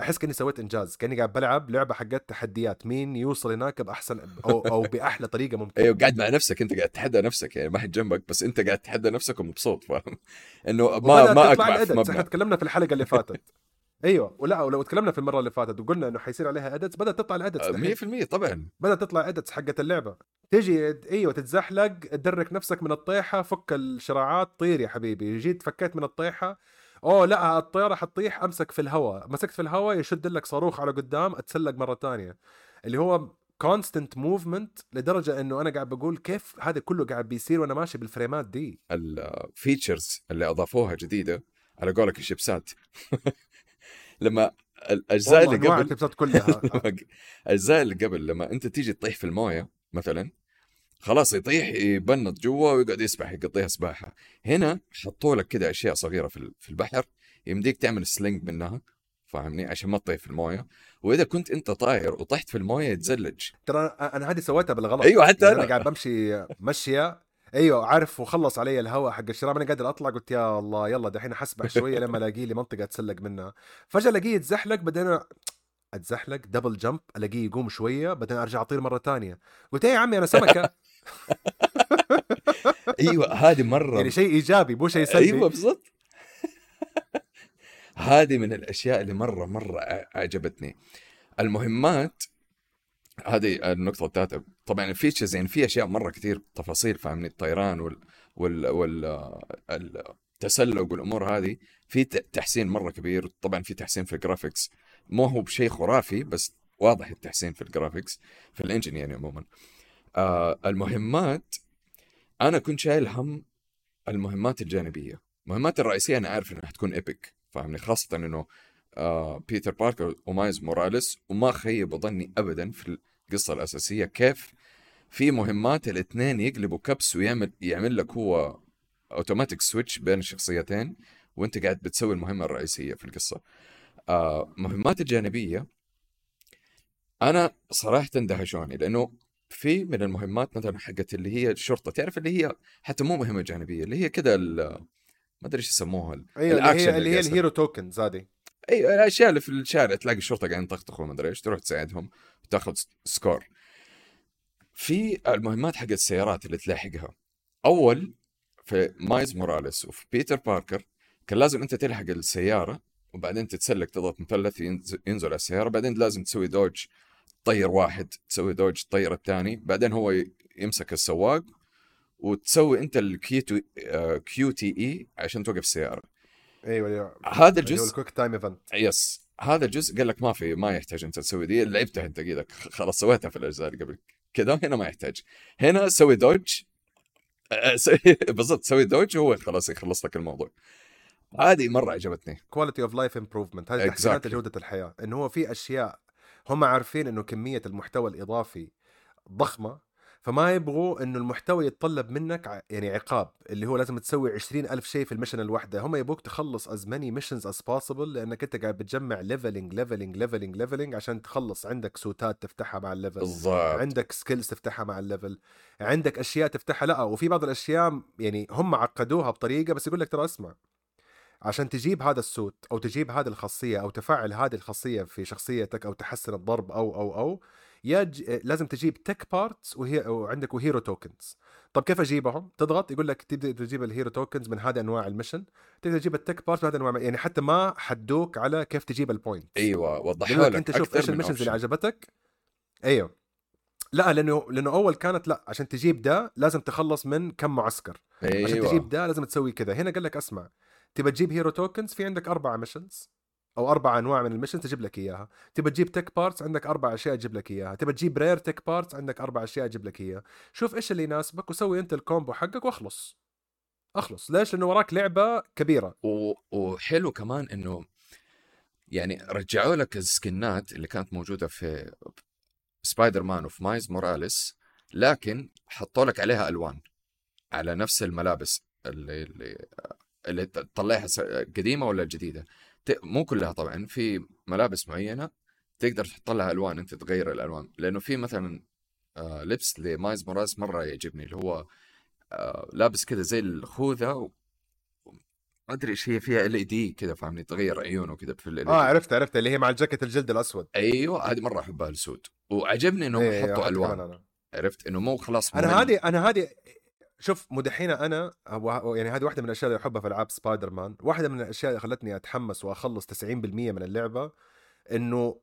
أحس كأني سويت إنجاز كأني قاعد بلعب لعبة حقت تحديات مين يوصل هناك بأحسن أو أو <laughs> بأحلى طريقة ممكنه أيوه قاعد مع نفسك أنت قاعد تتحدى نفسك يعني ما حد جنبك بس أنت قاعد تتحدى نفسك ومبسوط فاهم؟ إنه ما ما تطلع اقبع في الأدتس. إحنا تكلمنا في الحلقة اللي فاتت. <laughs> أيوه ولا ولو تكلمنا في المرة اللي فاتت وقلنا إنه حيصير عليها أدتس بدأت تطلع الأدتس دحين. 100% طبعا. بدأت تطلع أدتس حقت اللعبة. تيجي أيوه تتزحلق تدرك نفسك من الطيحة فك الشراعات طير يا حبيبي. جيت فكيت من الطيحة أوه لا الطيارة حتطيح أمسك في الهواء. مسكت في الهواء يشد لك صاروخ على قدام أتسلق مرة تانية اللي هو constant movement لدرجة إنه أنا قاعد بقول كيف هذا كله قاعد بيصير وأنا ماشي بالفريمات دي. ال features اللي أضافوها جديدة على قولك الشيبسات. <laughs> لما الاجزاء اللي قبل الشيبسات كلها. <laughs> الاجزاء اللي قبل لما أنت تيجي تطيح في الموية مثلا خلاص يطيح يبنط جوا ويقعد يسبح يقضيها سباحة. هنا حطوا لك كده أشياء صغيرة في البحر يمديك تعمل sling منها فاهمني؟ عشان ما تطيح في الموية. وإذا كنت أنت طاير وطحت في الموية يتزلج. ترى أنا هذه سويتها بالغلط. أيوه حتى يعني أنا. أنا قاعد بمشي مشية. أيوه عارف وخلص علي الهواء حق الشراب أنا قادر أطلع قلت يا الله يلا دحين حسبح شوية لما الاقي لي منطقة اتسلق منها. فجأة الاقيه يتزحلق بعدين أنا أتزحلق دبل جمب ألاقيه يقوم شوية بعدين أرجع أطير مرة تانية. قلت إيه يا عمي أنا سمكة. <laughs> أيوه هذه مرة يعني شيء إيجابي مو شيء سلبي. أيوه بالضبط. <laughs> هذه من الأشياء اللي مرة مرة أعجبتني. المهمات هذه النقطة الثالثة. طبعا ال features يعني في أشياء مرة كثير تفاصيل فاهمني؟ الطيران وال وال وال التسلق والأمور هذه في تحسين مرة كبير. طبعا في تحسين في ال graphics مو هو بشيء خرافي بس واضح التحسين في ال graphics في ال engine يعني عموما. آه المهمات أنا كنت شايل هم المهمات الجانبية. المهمات الرئيسية أنا عارف إنها حتكون epic فاهمني؟ خاصة إنه آه بيتر باركر ومايلز موراليس وما خيبوا ظني ابدا في القصة الأساسية كيف في مهمات الإثنين يقلبوا كبس ويعمل يعمل لك هو automatic switch بين الشخصيتين وانت قاعد بتسوي المهمة الرئيسية في القصة. آه مهمات الجانبية أنا صراحة دهشوني لأنه في من المهمات مثلا حقت اللي هي الشرطة. تعرف اللي هي حتى مو مهمة جانبية اللي هي ال- ما أدري إيش يسموها أيوه اللي هي اللي هي. ال hero tokens هذه. اي الأشياء اللي في الشارع تلاقي الشرطة قاعدين يطخطخوا ما ادري إيش تروح تساعدهم وتاخذ score في المهمات حق السيارات اللي تلاحقها. أول في مايلز موراليس وفي بيتر باركر كان لازم أنت تلحق السيارة وبعدين تتسلق تضغط مثلث ينزل, على السيارة بعدين لازم تسوي dodge تطير واحد تسوي dodge تطير الثاني بعدين هو يمسك السواق وتسوي أنت ال QT QTE عشان توقف السيارة. أيوه هو- هذا الجزء ال quick time event yes. هذا الجزء قال لك ما في ما يحتاج أنت تسوي دي لعبتها انت قيدك خلاص سويتها في الأجزاء اللي قبل. كذا هنا ما يحتاج. هنا سوي dodge <laughs> بالضبط سوي dodge وهو خلاص يخلص لك الموضوع. هذه مرة عجبتني. quality of life improvement هذه Exactly. تحسينات لجوده الحياة إنه هو في أشياء هم عارفين إنه كمية المحتوى الإضافي ضخمة فما يبغوا إنه المحتوى يتطلب منك يعني عقاب اللي هو لازم تسوي عشرين ألف شيء في ال mission الواحدة. هم يبغوك تخلص as many missions as possible لأنك أنت قاعد بتجمع leveling leveling leveling leveling عشان تخلص. عندك suit ات تفتحها مع ال level بالضبط. عندك skills تفتحها مع ال level عندك أشياء تفتحها. لا وفي بعض الأشياء يعني هم عقدوها بطريقة بس يقول لك ترى اسمع عشان تجيب هذا ال suit أو تجيب هذه الخاصية أو تفعل هذه الخاصية في شخصيتك أو تحسن الضرب أو أو أو يا ج... لازم تجيب tech parts وهي وعندك و hero tokens طب كيف أجيبهم؟ تضغط يقول لك تبدأ تجيب ال hero tokens من هذه أنواع ال mission تقدر تجيب ال tech parts من هذه انواع يعني حتى ما حدوك على كيف تجيب ال point أيوه يقول لك أنت شوف إيش ال missions اللي. عجبتك. أيوه. لا لأنه لأنه أول كانت لا عشان تجيب ده لازم تخلص من كم معسكر. عشان أيوه. تجيب ده لازم تسوي كذا. هنا قال لك أسمع. تبى تجيب hero tokens في عندك أربع missions أو أربع أنواع من ال missions تجيب لك إياها. تبى تجيب tech parts عندك أربع أشياء تجيب لك إياها. تبى تجيب rare tech parts عندك أربع أشياء تجيب لك إياها. شوف إيش اللي يناسبك وسوي أنت ال combo حقك وأخلص. أخلص. ليش؟ لأنه وراك لعبة كبيرة. و... وحلو كمان إنه يعني رجعوا لك ال skin ات اللي كانت موجودة في سبايدر مان وفي مايلز موراليس لكن حطوا لك عليها ألوان على نفس الملابس اللي اللي, اللي تطلعها قديمة ولا جديدة. مو كلها طبعا في ملابس معينة تقدر تحط لها ألوان أنت تغير الألوان. لأنه في مثلا آه، لبس لمايز موراليس مرة يعجبني اللي هو آه، لابس كذا زي الخوذة و... ما أدري إيش هي فيها ال اي دي كذا فاهمني؟ تغير عيونه كذا في ال آه عرفت عرفت اللي هي مع الجاكيت الجلد الأسود. أيوه هذه مرة أحبها السود. وعجبني إنهم إيه، حطوا ألوان. أنا. عرفت؟ إنه مو خلاص أنا. هذه أنا هذه شوف مدحين أنا يعني هذه واحدة من الأشياء اللي أحبها في ألعاب سبايدر مان واحدة من الأشياء اللي خلتني أتحمس وأخلص 90% من اللعبة إنه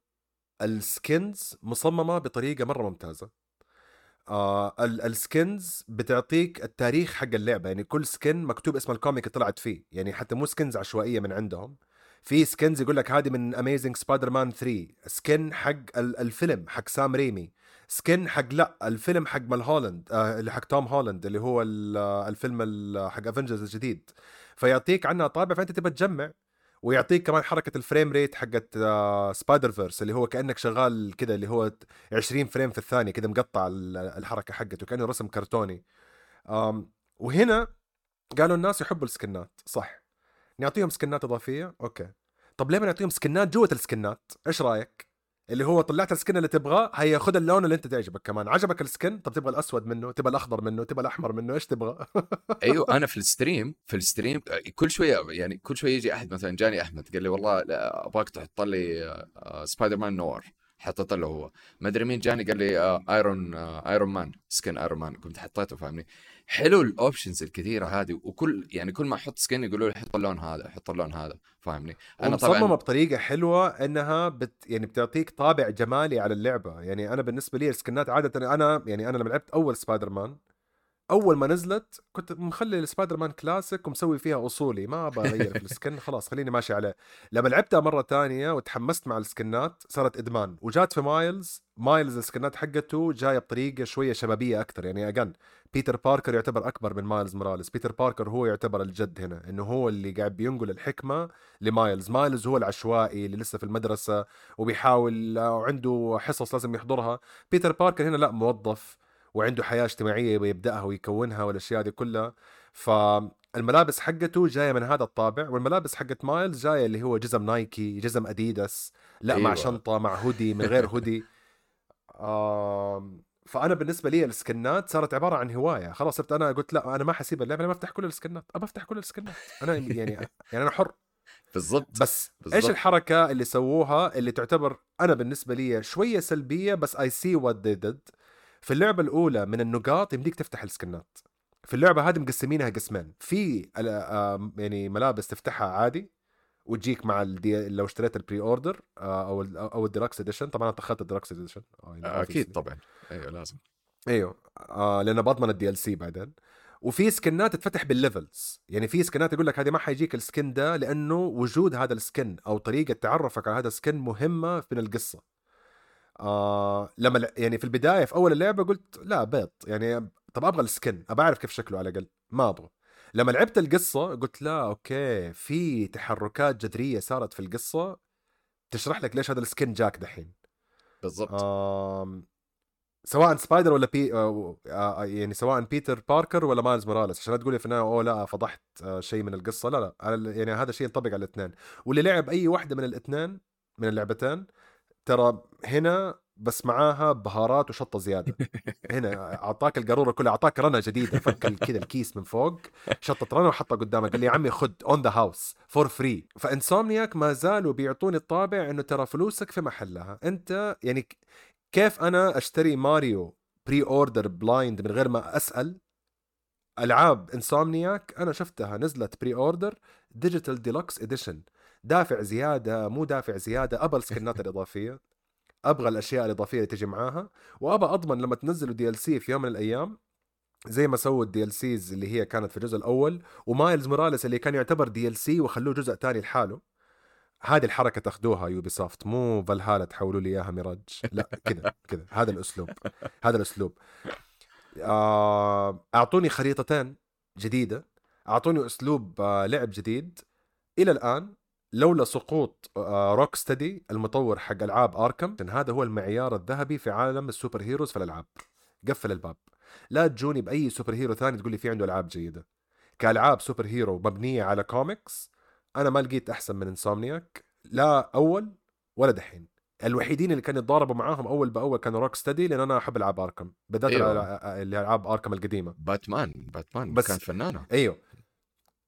ال skins مصممة بطريقة مرة ممتازة. آه ال- ال skins بتعطيك التاريخ حق اللعبة. يعني كل skin مكتوب اسم ال comic اللي طلعت فيه. يعني حتى مو skins عشوائية من عندهم. في skins يقول لك هذه من اميزنج سبايدر مان 3 skin حق ال- الفيلم حق سام ريمي. skin حق لا الفيلم حق مال هولاند آه اللي حق توم هولاند اللي هو آه، الفيلم ال- حق افنجرز الجديد. فيعطيك عنها طابع فأنت تبى تجمع ويعطيك كمان حركة ال frame rate حقت آه سبايدر فيرس اللي هو كأنك شغال كده اللي هو 20 frame في الثانية كده مقطع ال- الحركة حقته كانه رسم كرتوني. وهنا قالوا الناس يحبوا ال skin ات صح. نعطيهم skin ات إضافية؟ okay. طب ليه ما نعطيهم skin ات جوة ال skin ات؟ إيش رأيك؟ اللي هو طلعت ال skin اللي تبغاه هي خذ اللون اللي انت تعجبك كمان. عجبك ال skin؟ طب تبغى الأسود منه تبغى الأخضر منه تبغى الأحمر منه إيش تبغى؟ <laughs> أيوه أنا في ال stream في ال stream كل شوية يعني كل شوية يجي أحد مثلا جاني أحمد قال لي والله أبغاك تحط لي آه، سبايدر مان noir حطيت له هو. ما أدري مين جاني قال لي آه، ايرون آه، ايرون مان skin ايرون مان قمت حطيته فاهمني؟ حلو ال options الكثيرة هذه وكل يعني كل ما أحط skin يقولوا لي حط اللون هذا حط اللون هذا فاهمني؟ أنا طبعا بطريقة حلوة إنها بت يعني بتعطيك طابع جمالي على اللعبة. يعني أنا بالنسبة لي ال skin ات عادة أنا يعني أنا لما لعبت أول سبايدر مان أول ما نزلت كنت مخلي السبايدر مان كلاسيك ومسوي فيها أصولي ما أبغى أغير في ال skin خلاص خليني ماشي عليه. لما لعبتها مرة تانية وتحمست مع ال skin ات صارت إدمان وجات في مايلز مايلز ال skin ات حقته جاية بطريقة شوية شبابية أكثر يعني again بيتر باركر يعتبر أكبر من مايلز موراليس. بيتر باركر هو يعتبر الجد هنا إنه هو اللي قاعد بينقل الحكمة لمايلز. مايلز هو العشوائي اللي لسه في المدرسة وبيحاول وعنده حصص لازم يحضرها. بيتر باركر هنا لا موظف وعنده حياة اجتماعية بيبداها ويكونها والأشياء دي كلها فالملابس حقته جاية من هذا الطابع والملابس حقت مايلز جاية اللي هو جزم نايكي جزم أديداس لا أيوة. مع. شنطة مع هودي من غير هودي آم، فأنا بالنسبة لي ال skin ات صارت عبارة عن هواية خلاص صرت أنا قلت لا أنا ما حسيب اللعبة أنا بفتح كل ال skin ات ابى أفتح كل ال skin ات أنا يعني يعني أنا حر بالضبط بس بالضبط. إيش الحركة اللي سووها اللي تعتبر أنا بالنسبة لي شوية سلبية بس I see what they did في اللعبة الأولى من النقاط يمديك تفتح ال skin ات. في اللعبة هذه مقسمينها قسمين. في يعني ملابس تفتحها عادي وتجيك مع الدي... لو اشتريت ال pre-order آه، أو ال أو ال deluxe edition طبعا أنا اخذت ال deluxe edition أكيد طبعا. أيوه لازم. أيوه. آه لأنه بضمن ال DLC بعدين. وفي skin ات تتفتح بال levels. يعني في سكنات يقول لك هذه ما حيجيك ال skin ده لأنه وجود هذا ال skin أو طريقة تعرفك على هذا ال skin مهمة من القصة. آه لما يعني في البداية في أول اللعبة قلت لا بيض يعني طب أبغى ال skin ابى أعرف كيف شكله على الأقل ما أبغى. لما لعبت القصة قلت لا okay في تحركات جذرية صارت في القصة تشرح لك ليش هذا ال skin جاك دحين. بالضبط. آم سواء سبايدر ولا بي آه آه يعني سواء بيتر باركر ولا مايلز موراليس عشان لا تقولي في النهاية أوه لا فضحت آه شيء من القصة. لا لا يعني هذا الشيء ينطبق على الاثنين. واللي لعب أي واحدة من الاثنين من اللعبتين ترى هنا بس معاها بهارات وشطة زيادة. هنا أعطاك القارورة كلها أعطاك رنا جديدة فك كذا الكيس من فوق شطة رنا وحطها قدامك قال لي يا عمي خد on the house for free فإنسومنياك ما زالوا بيعطوني الطابع إنه ترى فلوسك في محلها. أنت يعني كيف أنا أشتري ماريو pre-order blind من غير ما أسأل؟ ألعاب إنسومنياك أنا شفتها نزلت pre-order digital deluxe edition دافع زيادة مو دافع زيادة أبى ال skin ات الإضافية أبغى الأشياء الإضافية اللي تجي معاها وأبى أضمن لما تنزلوا DLC في يوم من الأيام زي ما سووا ال DLCs اللي هي كانت في الجزء الأول ومايلز موراليس اللي كان يعتبر DLC وخلوه جزء تاني لحاله. هذه الحركة تاخذوها يوبي سوفت مو فالهالا تحولوا لي إياها ميراج. لا كذا كذا هذا الأسلوب هذا الأسلوب. آه، أعطوني خريطتين جديدة أعطوني أسلوب آه، لعب جديد. إلى الآن لولا سقوط روك ستدي المطور حق ألعاب آركم هذا هو المعيار الذهبي في عالم ال super heroes في الألعاب. قفل الباب. لا تجوني بأي super hero ثاني تقول لي في عنده ألعاب جيدة. كألعاب super hero مبنية على كوميكس أنا ما لقيت أحسن من إنسومنياك. لا أول ولا دحين. الوحيدين اللي كانوا يتضاربوا معاهم أول بأول كانوا روك ستدي لأن أنا أحب ألعاب آركم بالذات أيوة. أيوة. الالعاب آركم القديمة. باتمان باتمان بس- كانت فنانة. إيوه.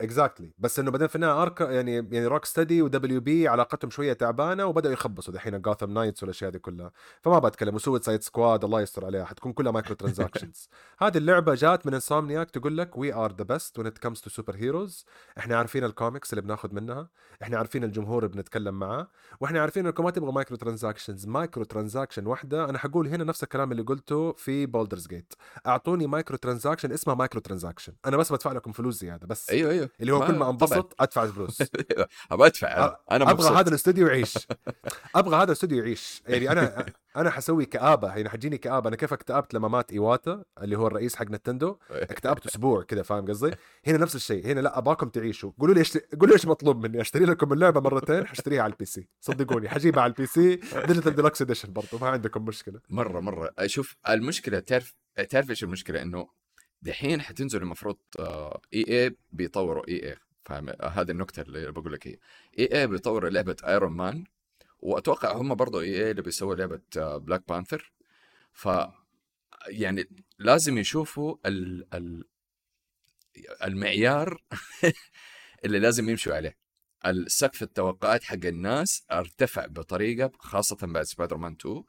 exactly بس إنه بعدين في النهاية ارك يعني يعني روك ستدي ودبليو بي علاقتهم شوية تعبانة وبدأوا يخبصوا دحين جوثام نايتس والأشياء دي كلها. فما بتكلم. وسويسايد سكواد الله يستر عليها. حتكون كلها micro transactions <laughs> هذه اللعبة جات من انسومنياك تقول لك we are the best when it comes to super heroes إحنا عارفين الكوميكس اللي بناخذ منها. إحنا عارفين الجمهور اللي بنتكلم معاه. وإحنا عارفين انكم ما تبغوا micro transactions micro transaction واحدة. أنا حقول هنا نفس الكلام اللي قلته في بالدرز جيت أعطوني micro transaction اسمها micro transaction أنا بس بدفع لكم فلوس زيادة. بس. أيوه أيوه. اللي هو ما- كل ما. أنبسط أدفع فلوس <laughs> أبغى أدفع. أنا أبغى هذا الاستوديو يعيش. <laughs> أبغى هذا الاستوديو يعيش. يعني أنا أنا حسوي كآبة. يعني حتجيني كآبة. أنا كيف اكتئبت لما مات إيواتا اللي هو الرئيس حق نتندو. <laughs> اكتئبت أسبوع كذا فاهم قصدي؟ هنا نفس الشيء. هنا لا أبغاكم تعيشوا. قولوا لي إيش قولوا لي إيش مطلوب مني. أشتري لكم اللعبة مرتين حاشتريها على ال PC صدقوني حجيبها على ال PC digital deluxe edition برضه ما عندكم مشكلة. مرة مرة. شوف المشكلة تعرف تعرف إيش المشكلة؟ إنه دحين حتنزل المفروض إي اي بيطوروا إي اي فاهم؟ آه، هذه النكتة اللي بقول لك هي. إي اي بيطوروا لعبة ايرون مان وأتوقع هم برضو إي اي اللي بيسووا لعبة بلاك بانثر ف يعني لازم يشوفوا ال ال المعيار <laughs> اللي لازم يمشوا عليه. السقف التوقعات حق الناس ارتفع بطريقة خاصة بعد سبايدر مان 2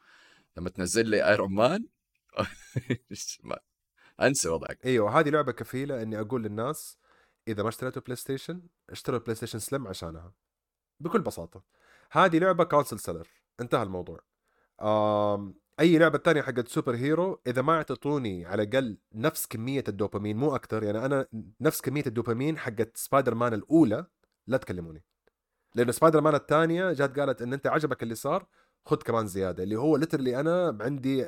لما تنزل لي ايرون مان <laughs> ما- انسى وضعك. إيوه هذه لعبة كفيلة إني أقول للناس إذا ما اشتريتوا بلاي ستيشن اشتروا بلاي ستيشن سليم عشانها. بكل بساطة. هذه لعبة console seller انتهى الموضوع. آم أي لعبة تانية حقت super hero إذا ما اعطتوني على الأقل نفس كمية الدوبامين مو أكثر يعني أنا نفس كمية الدوبامين حقت سبايدر مان الأولى لا تكلموني. لأنه سبايدر مان الثانية جات قالت إن أنت عجبك اللي صار خذ كمان زيادة. اللي هو literally أنا عندي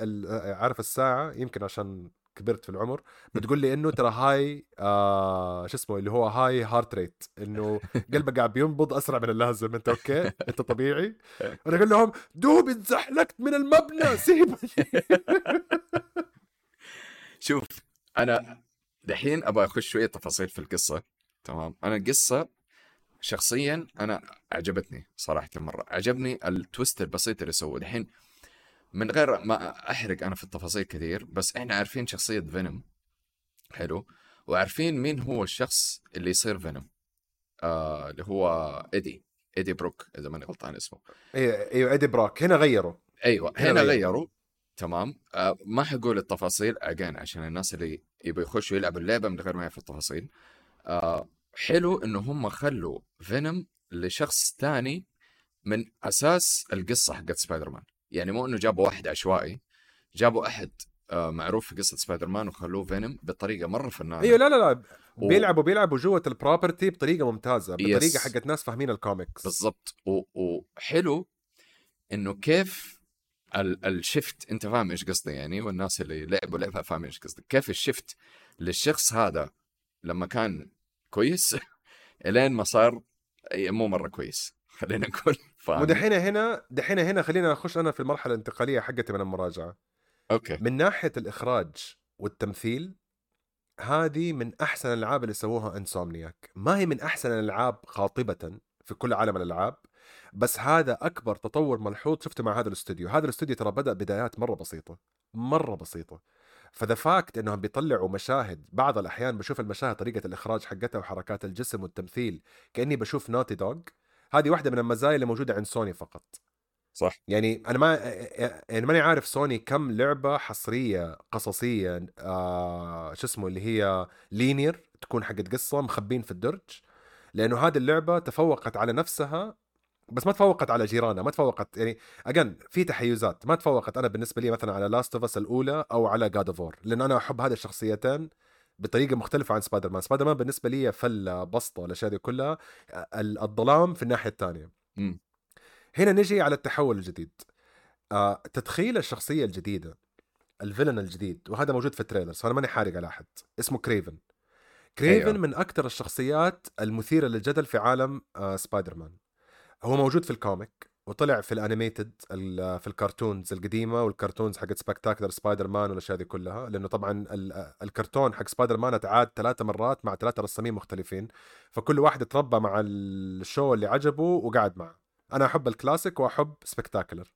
عارف الساعة يمكن عشان كبرت في العمر بتقول لي إنه ترى high آه شو اسمه اللي هو high heart rate إنه <laughs> قلبك قاعد بينبض أسرع من اللازم. أنت okay؟ أنت طبيعي؟ <laughs> أنا أقول لهم دوبي اتزحلقت من المبنى <laughs> سيبني. شوف أنا دحين أبغى أخش شوية تفاصيل في القصة. تمام؟ أنا القصة شخصيا أنا عجبتني صراحة مرة. عجبني ال twist البسيط اللي سووه. دحين من غير ما أحرق أنا في التفاصيل كثير بس إحنا عارفين شخصية فينوم. حلو. وعارفين مين هو الشخص اللي يصير فينوم. آه اللي هو إيدي. إيدي بروك إذا ماني غلطان اسمه. أيوه إيوه إيدي بروك هنا غيروا. أيوه هنا هنا غيروا. غيروا. تمام. آه ما حقول التفاصيل. again عشان الناس اللي يبغوا يخشوا يلعبوا اللعبة من غير ما يعرفوا التفاصيل. آه حلو إنه هم خلوا فينوم لشخص تاني من أساس القصة حقت سبايدر مان. يعني مو إنه جابوا واحد عشوائي جابوا أحد آه معروف في قصة سبايدر مان وخلوه فينوم بطريقة مرة فنانة. إيوه لا لا لا بيلعبوا بيلعبوا جوة ال property بطريقة ممتازة بطريقة yes. حقت ناس فاهمين الكوميكس بالضبط. وحلو إنه كيف ال- ال shift أنت فاهم إيش قصدي يعني؟ والناس اللي لعبوا لعبها فاهم إيش قصدي. كيف ال shift للشخص هذا لما كان كويس <laughs> إلين ما صار أي- مو مرة كويس خلينا نقول. فاهم ودحين هنا دحين هنا خلينا اخش أنا في المرحلة الانتقالية حقتي من المراجعة. okay. من ناحية الإخراج والتمثيل هذه من أحسن الألعاب اللي سووها إنسومنياك. ما هي من أحسن الألعاب قاطبه في كل عالم الألعاب بس هذا أكبر تطور ملحوظ شفته مع هذا الاستوديو. هذا الاستوديو ترى بدأ بدايات مرة بسيطة مرة بسيطة. ف the fact إنهم بيطلعوا مشاهد بعض الأحيان بشوف المشاهد طريقة الإخراج حقتها وحركات الجسم والتمثيل كأني بشوف نوتي دوغ هذه واحدة من المزايا اللي موجودة عند سوني فقط. صح. يعني أنا ما يعني ماني عارف سوني كم لعبة حصرية قصصية آه شو اسمه اللي هي linear تكون حقت قصة مخبين في الدرج. لأنه هذه اللعبة تفوقت على نفسها بس ما تفوقت على جيرانها ما تفوقت يعني again في تحيزات. ما تفوقت أنا بالنسبة لي مثلا على لاست اوف الأولى أو على جاد اوف لأنه أنا أحب هذه الشخصيتين. بطريقة مختلفة عن سبايدر مان. سبايدر مان بالنسبة لي فله بسطة الأشياء دي كلها. الظلام في الناحية الثانية هنا نجي على التحول الجديد. آه تدخيل الشخصية الجديدة ال villain الجديد وهذا موجود في ال trailer فانا ماني حارق على أحد. اسمه كريفن. كريفن أيوه. من أكثر الشخصيات المثيرة للجدل في عالم آه سبايدر مان. هو موجود في ال comic. وطلع في ال animated في ال cartoons القديمة وال cartoons حقت سبكتاكلر سبايدر مان والأشياء دي كلها لأنه طبعا الكرتون حق سبايدر مان اتعاد ثلاثة مرات مع ثلاثة رسامين مختلفين فكل واحد تربى مع ال show اللي عجبه وقعد معه. أنا أحب الكلاسيك وأحب سبكتاكلر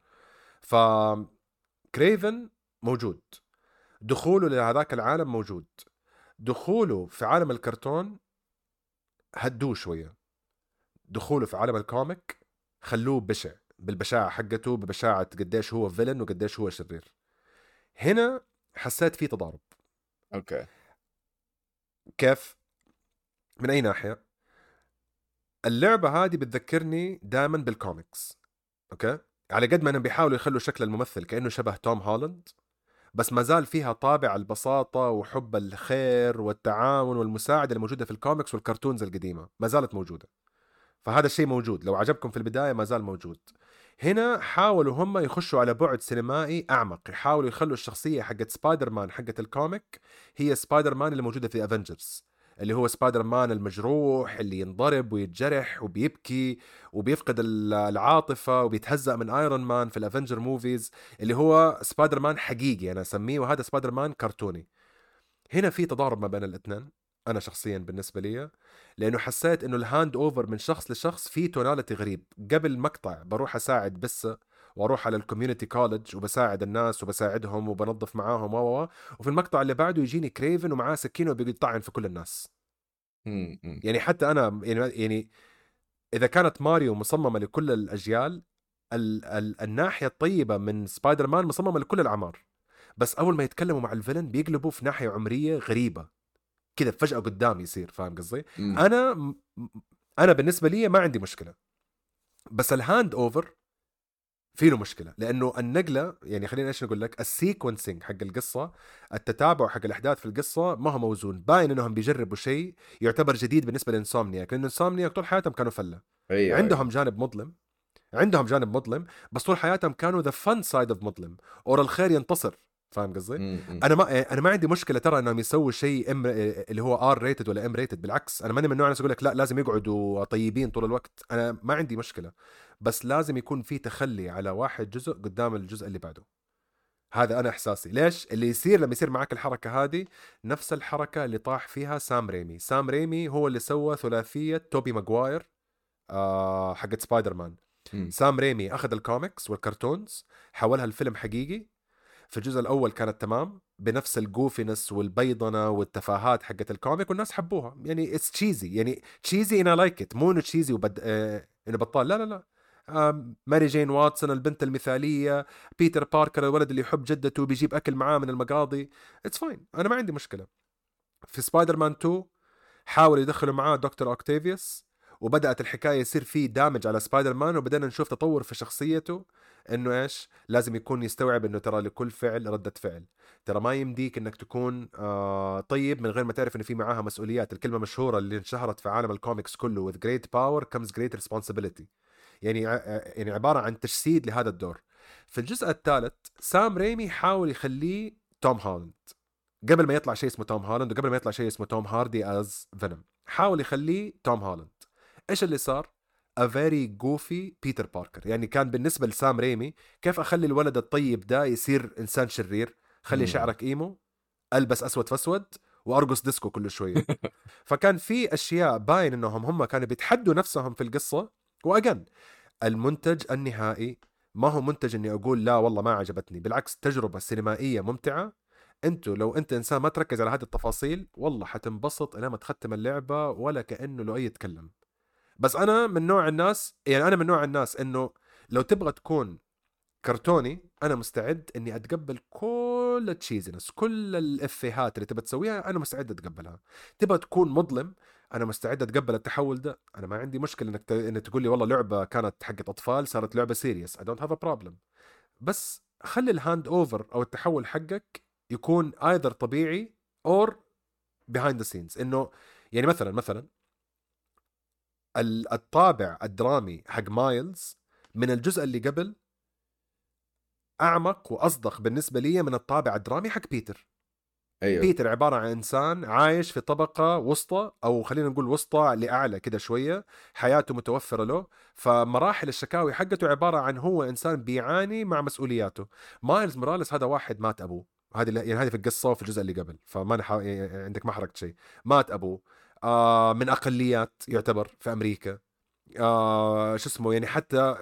ف كريفن موجود. دخوله لهذاك العالم موجود. دخوله في عالم الكرتون هدوه شوية. دخوله في عالم ال comic خلوه بشع بالبشاعة حقته ببشاعة قديش هو villain وقديش هو شرير. هنا حسيت في تضارب. okay. كيف؟ من أي ناحية؟ اللعبة هذه بتذكرني دائما بال comics okay؟ على قد ما إنهم بيحاولوا يخلوا شكل الممثل كأنه شبه توم هولاند بس ما زال فيها طابع البساطة وحب الخير والتعاون والمساعدة الموجودة في ال comics وال cartoons القديمة. ما زالت موجودة. فهذا الشيء موجود. لو عجبكم في البداية ما زال موجود. هنا حاولوا هم يخشوا على بعد سينمائي أعمق. يحاولوا يخلوا الشخصية حقت سبايدر مان حقت ال comic هي سبايدر مان اللي موجودة في Avengers اللي هو سبايدر مان المجروح اللي ينضرب ويتجرح وبيبكي وبيفقد العاطفة وبيتهزأ من ايرون مان في ال Avenger movies اللي هو سبايدر مان حقيقي أنا أسميه وهذا سبايدر مان كرتوني. هنا في تضارب ما بين الاثنين. أنا شخصيا بالنسبة لي لأنه حسيت إنه ال hand over من شخص لشخص في tonality غريب. قبل مقطع بروح أساعد بس وأروح على ال community college وبساعد الناس وبساعدهم وبنظف معاهم و وفي المقطع اللي بعده يجيني كريفن ومعاه سكينة وبيطعن في كل الناس. يعني حتى أنا يعني يعني إذا كانت ماريو مصممة لكل الأجيال ال ال الناحية الطيبة من سبايدر مان مصممة لكل الأعمار. بس أول ما يتكلموا مع ال villain بيقلبوا في ناحية عمرية غريبة. كذا فجأة قدام يصير فاهم قصدي؟ أنا أنا بالنسبة لي ما عندي مشكلة. بس ال hand over في له مشكلة لأنه النقلة يعني خليني إيش نقول لك؟ ال sequencing حق القصة التتابع حق الأحداث في القصة ما هو موزون. باين إنهم بيجربوا شيء يعتبر جديد بالنسبة لانسومنياك لأنه انسومنياك طول حياتهم كانوا فلة. أيوة عندهم أيوة. جانب مظلم عندهم جانب مظلم بس طول حياتهم كانوا the fun side of مظلم or الخير ينتصر. فاهم قصدي؟ أنا ما أنا ما عندي مشكلة ترى إنهم يسووا شيء إم اللي هو R rated ولا M rated بالعكس. أنا ماني من النوع اللي أقول لك لا لازم يقعدوا طيبين طول الوقت. أنا ما عندي مشكلة. بس لازم يكون في تخلي على واحد جزء قدام الجزء اللي بعده. هذا أنا إحساسي. ليش؟ اللي يصير لما يصير معك الحركة هذه نفس الحركة اللي طاح فيها سام ريمي. سام ريمي هو اللي سوى ثلاثية توبي ماجواير آه حقت سبايدر مان. سام ريمي أخذ ال comics وال cartoons حولها لفيلم حقيقي في الجزء الأول كانت تمام بنفس ال goofiness والبيضنة والتفاهات حقت ال comic والناس حبوها. يعني it's cheesy يعني cheesy أنا like it مو إنه cheesy و bad آه إنه بطال. لا لا لا. ماري جين واتسون البنت المثالية بيتر باركر الولد اللي يحب جدته وبيجيب أكل معاه من المقاضي. it's fine أنا ما عندي مشكلة. في سبايدر مان 2 حاول يدخلوا معاه دكتور اوكتافيوس وبدأت الحكاية يصير في damage على سبايدر مان وبدأنا نشوف تطور في شخصيته إنه إيش؟ لازم يكون يستوعب إنه ترى لكل فعل ردة فعل. ترى ما يمديك إنك تكون آه طيب من غير ما تعرف انه في معاها مسؤوليات. الكلمة مشهورة اللي انشهرت في عالم الكوميكس كله with great power comes great responsibility. يعني يعني عبارة عن تجسيد لهذا الدور. في الجزء الثالث سام ريمي حاول يخليه توم هولاند قبل ما يطلع شيء اسمه توم هولاند وقبل ما يطلع شيء اسمه توم هاردي as Venom حاول يخليه توم هولاند إيش اللي صار؟ A very goofy بيتر باركر يعني كان بالنسبة لسام ريمي كيف أخلي الولد الطيب ده يصير إنسان شرير؟ خلي. شعرك emo ألبس أسود فاسود وأرقص ديسكو كل شوية. <laughs> فكان في أشياء باين إنهم هم كانوا بيتحدوا نفسهم في القصة. وأجن المنتج النهائي ما هو منتج إني أقول لا والله ما عجبتني بالعكس تجربة سينمائية ممتعة. أنتوا لو أنت إنسان ما تركز على هذه التفاصيل والله حتنبسط إلى ما تختم اللعبة ولا كأنه لو اي يتكلم. بس أنا من نوع الناس يعني أنا من نوع الناس إنه لو تبغى تكون كرتوني أنا مستعد إني أتقبل كل التشيزنس كل الإفيهات اللي تبى تسويها أنا مستعد أتقبلها. تبغى تكون مظلم أنا مستعد أتقبل التحول ده. أنا ما عندي مشكلة إنك. إنك تقول لي والله لعبة كانت حقت أطفال صارت لعبة serious I don't have a problem بس خلي ال hand over أو التحول حقك يكون either طبيعي or behind the scenes إنه يعني مثلا مثلا الطابع الدرامي حق مايلز من الجزء اللي قبل أعمق وأصدق بالنسبة لي من الطابع الدرامي حق بيتر. أيوه. بيتر عبارة عن إنسان عايش في طبقة وسطى أو خلينا نقول وسطى لأعلى كده شوية حياته متوفرة له فمراحل الشكاوي حقته عبارة عن هو إنسان بيعاني مع مسؤولياته. مايلز موراليس هذا واحد مات أبوه. هذه يعني هذه في القصة وفي الجزء اللي قبل فما نحا... يعني عندك ما حركت شيء. مات أبوه. من أقليات يعتبر في أمريكا. آه شو اسمه يعني حتى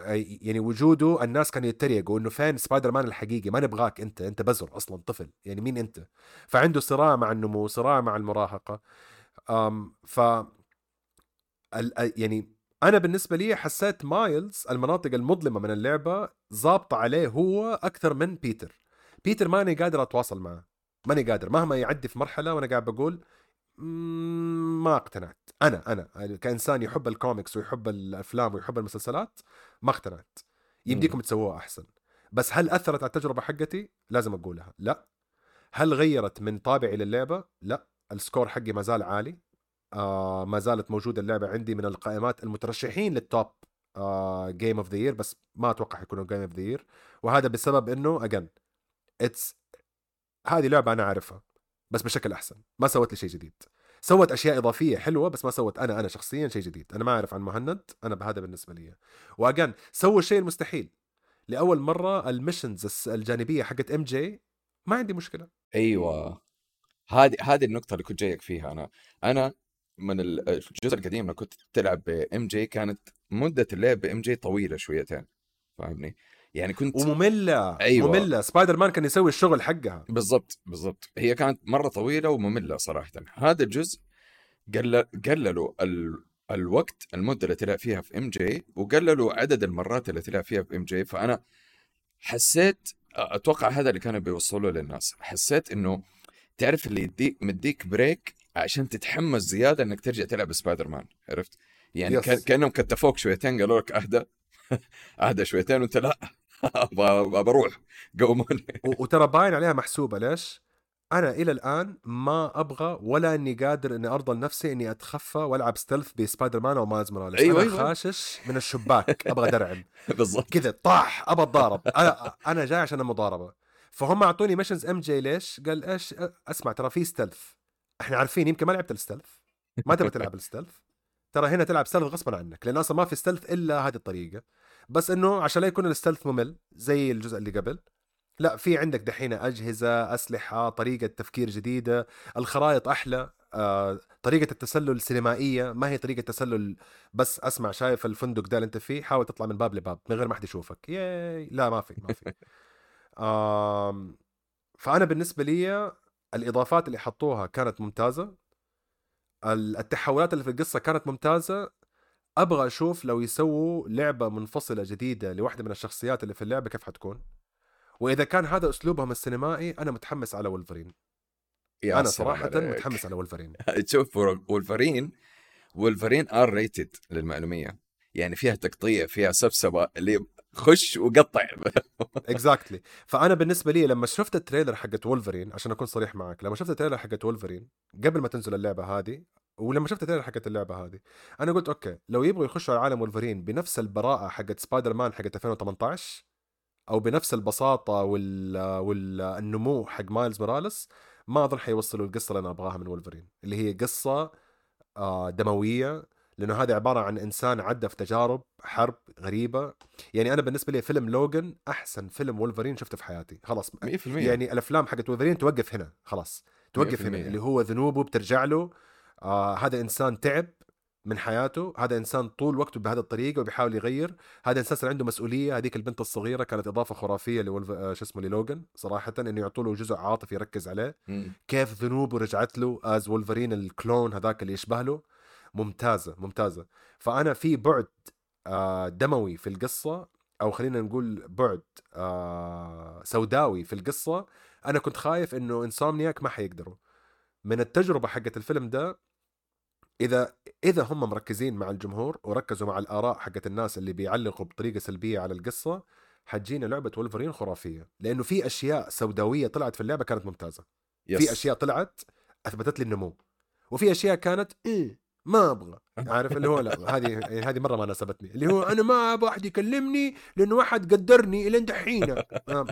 يعني وجوده الناس كانوا يتريقوا إنه فين سبايدر مان الحقيقي؟ ما نبغاك أنت أنت بزر أصلا طفل يعني مين أنت؟ فعنده صراع مع النمو صراع مع المراهقة. آم ف ال- يعني أنا بالنسبة لي حسيت مايلز المناطق المظلمة من اللعبة ظابطة عليه هو أكثر من بيتر. بيتر ماني قادر أتواصل معه. ماني قادر. مهما يعدي في مرحلة وأنا قاعد بقول "مم، ما اقتنعت. أنا أنا. كإنسان يحب الكوميكس ويحب الأفلام ويحب المسلسلات ما اقتنعت. يمديكم تسووها أحسن. بس هل أثرت على التجربة حقتي؟ لازم أقولها. لا. هل غيرت من طابعي للعبة؟ لا. ال score حقي ما زال عالي. آه ما زالت موجودة اللعبة عندي من القائمات المترشحين لل top game of the year بس ما أتوقع حيكونوا game of the year وهذا بسبب إنه again it's هذه لعبة أنا عارفها بس بشكل أحسن ما سوت لي شيء جديد. سوت أشياء إضافية حلوة بس ما سوت أنا أنا شخصيا شيء جديد. أنا ما أعرف عن مهند أنا بهذا بالنسبة لي. و again سووا الشيء المستحيل. لأول مرة ال missions الجانبية حقت إم جي ما عندي مشكلة. أيوه. هذه هذه النقطة اللي كنت جايك فيها. أنا أنا من ال- الجزء القديم لما كنت تلعب بإم جي كانت مدة اللعب بإم جي طويلة شويتين فاهمني؟ يعني كنت ومملة أيوة. مملة. سبايدر مان كان يسوي الشغل حقها. بالضبط بالضبط. هي كانت مرة طويلة ومملة صراحة. هذا الجزء قلل قللوا ال... الوقت المدة اللي تلعب فيها في إم جي وقللوا عدد المرات اللي تلعب فيها في إم جي. فأنا حسيت أتوقع هذا اللي كانوا بيوصلوا للناس. حسيت إنه تعرف اللي يديك مديك break عشان تتحمس زيادة إنك ترجع تلعب سبايدر مان. عرفت؟ يعني. كان كأنهم كتفوك شويتين قالوا لك اهدى <laughs> اهدى شويتين وأنت لا. <laughs> بروح. قوموني و- وترى باين عليها محسوبة. ليش؟ أنا إلى الآن ما أبغى ولا إني قادر إني أرضى لنفسي إني أتخفى وألعب stealth بسبايدر مان أو مايلز موراليس. أيوة، أنا أيوة. خاشش من الشباك. أبغى درعم. <laughs> بالضبط. كذا طاح ابى أتضارب. أنا أنا جاي عشان المضاربة. فهم أعطوني missions ام جي ليش؟ قال إيش؟ أسمع ترى في stealth إحنا عارفين يمكن ما لعبت ال stealth ما تبغى تلعب ال stealth ترى هنا تلعب stealth غصبا عنك لأن أصلا ما في stealth إلا هذه الطريقة. بس إنه عشان لا يكون ال stealth ممل زي الجزء اللي قبل لا في عندك دحين أجهزة أسلحة طريقة تفكير جديدة الخرائط أحلى آه، طريقة التسلل سينمائية ما هي طريقة تسلل بس أسمع شايف الفندق ده اللي أنت فيه حاول تطلع من باب لباب من غير ما حد يشوفك. ياي لا ما في ما في. <laughs> فأنا بالنسبة لي الإضافات اللي حطوها كانت ممتازة ال- التحولات اللي في القصة كانت ممتازة أبغى أشوف لو يسووا لعبة منفصلة جديدة لواحدة من الشخصيات اللي في اللعبة كيف حتكون؟ وإذا كان هذا أسلوبهم السينمائي أنا متحمس على ولفرين يا أنا صراحة عليك. متحمس على ولفرين تشوف <laughs> وولفرين وولفرين R rated للمعلومية. يعني فيها تقطيع فيها سبسبة اللي خش وقطع. <laughs> exactly فأنا بالنسبة لي لما شفت ال trailer حقت وولفرين عشان أكون صريح معك لما شفت ال trailer حقت وولفرين قبل ما تنزل اللعبة هذه ولما شفت ال trailer حقت اللعبة هذه أنا قلت okay لو يبغوا يخشوا على عالم وولفرين بنفس البراءة حقت سبايدر مان حقت 2018 أو بنفس البساطة وال... والنمو حق مايلز موراليس ما أظن حيوصلوا القصة اللي أنا أبغاها من وولفرين اللي هي قصة آه، دموية لأنه هذا عبارة عن إنسان عدى في تجارب حرب غريبة. يعني أنا بالنسبة لي فيلم لوجن أحسن فيلم وولفرين شفته في حياتي خلاص. 100% يعني الأفلام حقت وولفرين توقف هنا خلاص. توقف هنا 100%. اللي هو ذنوبه بترجع له آه هذا إنسان تعب من حياته هذا إنسان طول وقته بهذه الطريقة وبيحاول يغير هذا إنسان صار عنده مسؤولية هذيك البنت الصغيرة كانت إضافة خرافية لولف... آه شو اسمه للوجن صراحة إنه يعطوا له جزء عاطفي يركز عليه. مم. كيف ذنوبه رجعت له as وولفرين ال clone هذاك اللي يشبه له؟ ممتازة ممتازة. فأنا في بعد آه، دموي في القصة أو خلينا نقول بعد آه، سوداوي في القصة أنا كنت خايف إنه انسومنياك ما حيقدروا. من التجربة حقت الفيلم ده إذا إذا هم مركزين مع الجمهور وركزوا مع الآراء حقت الناس اللي بيعلقوا بطريقة سلبية على القصة حتجينا لعبة وولفرين خرافية. لأنه في أشياء سوداوية طلعت في اللعبة كانت ممتازة. يس. في أشياء طلعت أثبتت لي النمو. وفي أشياء كانت إيه ما أبغى عارف؟ اللي هو لا هذه يعني هذه مرة ما ناسبتني. اللي هو أنا ما أبغى أحد يكلمني لأنه واحد قدرني إلى دحين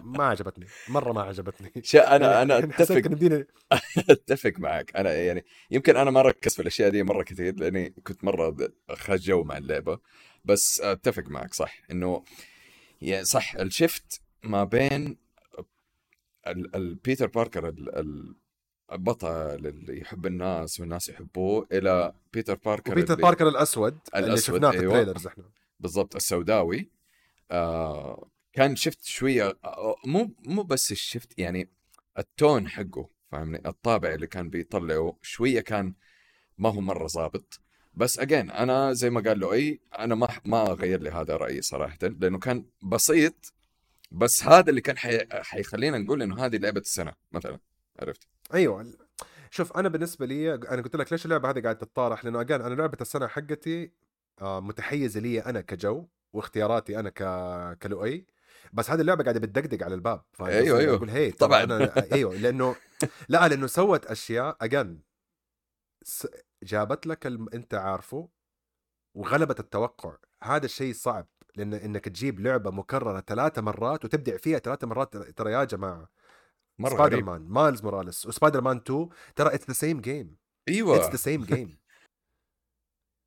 ما عجبتني مرة ما عجبتني. شا أنا أنا يعني حسيت أتفق <laughs> أتفق معك. أنا يعني يمكن أنا ما ركز في الأشياء دي مرة كثير لأني كنت مرة اخذ جو مع اللعبة. بس أتفق معك صح إنه يعني صح ال shift ما بين ال- البيتر باركر ال- ال- البطل اللي يحب الناس والناس يحبوه إلى بيتر باركر اللي- باركر الأسود, اللي شفناه في أيوة. ال trailers إحنا. بالضبط السوداوي. آه كان شفت شوية آه، مو مو بس ال shift يعني التون حقه فاهمني؟ الطابع اللي كان بيطلعه شوية كان ما هو مرة ظابط. بس اجين أنا زي ما قال له اي أنا ما ما غير لي هذا رأيي صراحة لأنه كان بسيط. بس هذا اللي كان حي... حيخلينا نقول إنه هذه لعبة السنة مثلا عرفت؟ أيوه شوف أنا بالنسبة لي أنا قلت لك ليش اللعبة هذه قاعدة تتطارح لأنه اجان أنا لعبة السنة حقتي آه، متحيزه لي أنا كجو واختياراتي أنا ك كلؤي بس هذه اللعبة قاعدة بتدقدق على الباب فاهم قصدي؟ أيوة. أقول هي طبعاً. أنا أيوه لأنه لا لأنه سوت أشياء اجان جابت لك الم... أنت عارفه وغلبت التوقع هذا الشيء صعب لأن إنك تجيب لعبة مكررة ثلاثة مرات وتبدع فيها ثلاثة مرات ترى يا جماعة مرة سبايدر غريب. مان مايلز موراليس وسبايدر مان 2 ترى اتس ذا سيم جيم اتس أيوه ذا سيم جيم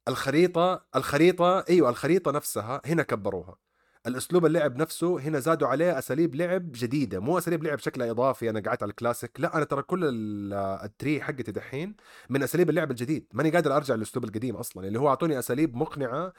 الخريطة الخريطة إيوه الخريطة نفسها هنا كبروها. الأسلوب اللعب نفسه هنا زادوا عليه أساليب لعب جديدة. مو أساليب لعب شكلها إضافي أنا قعدت على الكلاسيك لا أنا ترى كل ال- التري حقتي دحين من أساليب اللعب الجديد. ماني قادر أرجع للأسلوب القديم أصلا اللي هو أعطوني أساليب مقنعة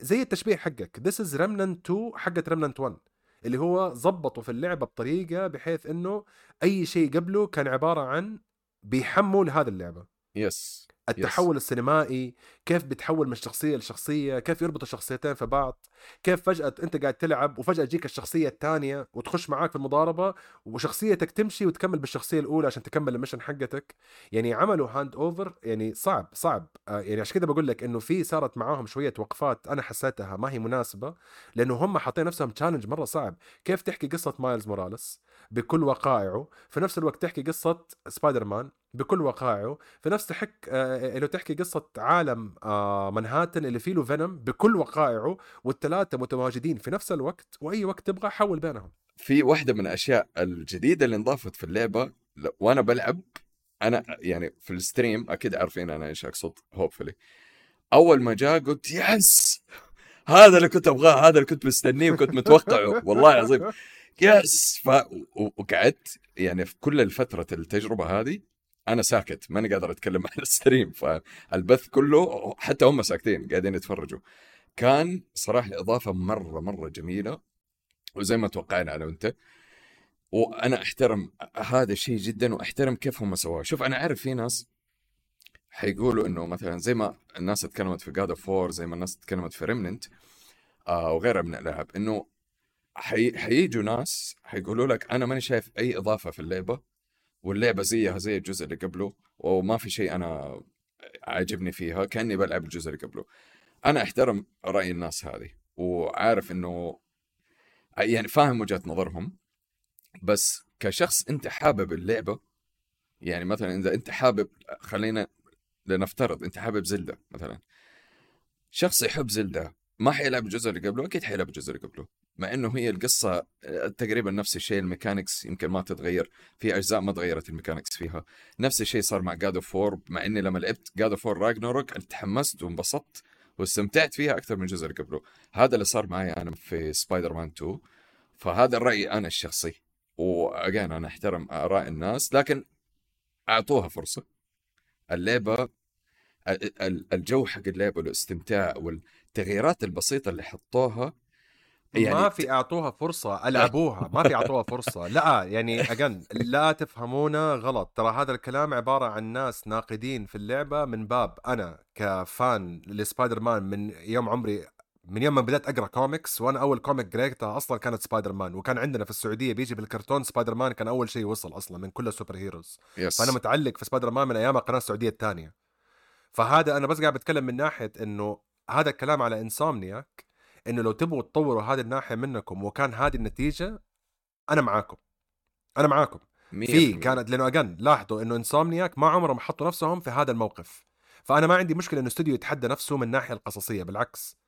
زي التشبيه حقك. This is Remnant 2 حقت Remnant 1 اللي هو ظبطوا في اللعبة بطريقة بحيث إنه أي شيء قبله كان عبارة عن بيحموا لهذه اللعبة. بس التحول السينمائي كيف بتحول من شخصية لشخصية كيف يربط الشخصيتين في بعض كيف فجأة أنت قاعد تلعب وفجأة تجيك الشخصية الثانية وتخش معاك في المضاربة وشخصيتك تمشي وتكمل بالشخصية الأولى عشان تكمل ال mission حقتك. يعني عملوا hand over يعني صعب صعب. آه، يعني عشان كده بقول لك إنه في صارت معاهم شوية وقفات أنا حسيتها ما هي مناسبة لأنه هم حاطين نفسهم challenge مرة صعب. كيف تحكي قصة مايلز موراليس؟ بكل وقائعه في نفس الوقت تحكي قصة سبايدر مان بكل وقائعه في نفس تحك آه، لو تحكي قصة عالم آه، منهاتن اللي فيه له فينوم بكل وقائعه والثلاثه متواجدين في نفس الوقت وأي وقت تبغى حول بينهم. في واحدة من الأشياء الجديدة اللي انضافت في اللعبة وأنا بلعب أنا يعني في ال stream أكيد عارفين أنا إيش أقصد hopefully أول ما جاء قلت yes هذا اللي كنت أبغاه هذا اللي كنت مستنيه وكنت متوقعه والله العظيم. yes ف... وقعدت يعني في كل الفترة التجربة هذه أنا ساكت ماني قادر أتكلم <laughs> عن ال stream فالبث كله حتى هم ساكتين قاعدين يتفرجوا. كان صراحة إضافة مرة مرة جميلة وزي ما توقعنا أنا وأنت. وأنا أحترم هذا الشيء جدا وأحترم كيف هم سووه. شوف أنا عارف في ناس حيقولوا إنه مثلا زي ما الناس تكلمت في God of War زي ما الناس تكلمت في Remnant آه وغيرها من الألعاب إنه حي... حييجوا ناس حيقولوا لك أنا ماني شايف أي إضافة في اللعبة واللعبة زيها زي الجزء اللي قبله وما في شيء أنا عاجبني فيها كأني بلعب الجزء اللي قبله. أنا أحترم رأي الناس هذه وعارف إنه يعني فاهم وجهة نظرهم بس كشخص أنت حابب اللعبة يعني مثلا إذا أنت حابب خلينا لنفترض أنت حابب زلدة مثلا شخص يحب زلدة ما حيلعب الجزء اللي قبله؟ أكيد حيلعب الجزء اللي قبله. مع إنه هي القصة آه، تقريبا نفس الشيء ال mechanics يمكن ما تتغير في أجزاء ما تغيرت ال mechanics فيها. نفس الشيء صار مع God of 4 مع إني لما لعبت God of 4 Ragnarok تحمست وانبسطت واستمتعت فيها أكثر من الجزء اللي قبله. هذا اللي صار معي أنا في سبايدر مان 2 فهذا الرأي أنا الشخصي. و again أنا أحترم آراء الناس لكن أعطوها فرصة. اللعبة ال- ال- الجو حق اللعبة والاستمتاع والتغييرات البسيطة اللي حطوها يعني ما في أعطوها فرصة ألعبوها ما في <laughs> أعطوها فرصة. لا يعني again لا تفهمونا غلط. ترى هذا الكلام عبارة عن ناس ناقدين في اللعبة من باب أنا ك fan لسبايدر مان من يوم عمري من يوم ما بدأت أقرأ كوميكس وأنا أول comic قريتها أصلا كانت سبايدر مان وكان عندنا في السعودية بيجي بالكرتون سبايدر مان كان أول شيء وصل أصلا من كل ال super heroes. Yes فأنا متعلق في سبايدر مان من أيام القناة السعودية الثانية. فهذا أنا بس قاعد بتكلم من ناحية إنه هذا الكلام على انسومنياك إنه لو تبغوا تطوروا هذه الناحية منكم وكان هذه النتيجة أنا معاكم. أنا معاكم. في كانت لأنه اجن لاحظوا إنه انسومنياك ما عمرهم حطوا نفسهم في هذا الموقف. فأنا ما عندي مشكلة إنه استوديو يتحدى نفسه من الناحية القصصية بالعكس.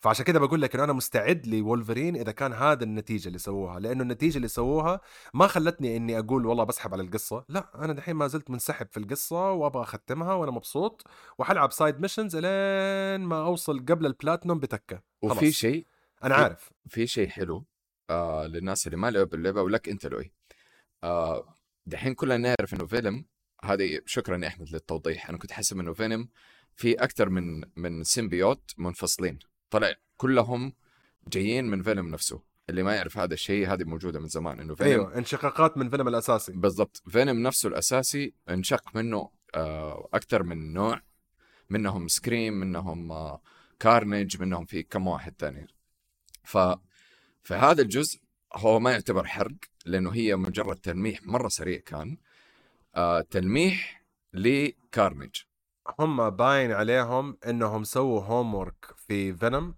فعشان كده بقول لك إنه أنا مستعد لولفرين إذا كان هذا النتيجة اللي سووها. لأنه النتيجة اللي سووها ما خلتني إني أقول والله بسحب على القصة. لا أنا دحين ما زلت منسحب في القصة وأبغى أختمها وأنا مبسوط وحلعب side missions لين ما أوصل قبل البلاتنوم بتكة. وفي. شيء أنا عارف. في شيء حلو آه للناس اللي ما لعبوا اللعبة ولك أنت لؤي آه دحين كلنا نعرف إنه فينوم هذه شكرا يا أحمد للتوضيح. أنا كنت حاسب إنه فينوم في أكثر من من symbiote منفصلين. طلع كلهم جايين من فينوم نفسه اللي ما يعرف هذا الشيء هذه موجودة من زمان إنه فينوم. أيوه انشقاقات من فينوم الأساسي. بالضبط. فينوم نفسه الأساسي انشق منه آه، أكثر من نوع. منهم سكريم منهم آه، كارنيج منهم في كم واحد ثاني ف فهذا الجزء هو ما يعتبر حرق لأنه هي مجرد تلميح مرة سريع كان. آه تلميح لكارنيج هم باين عليهم إنهم سووا home work في فينوم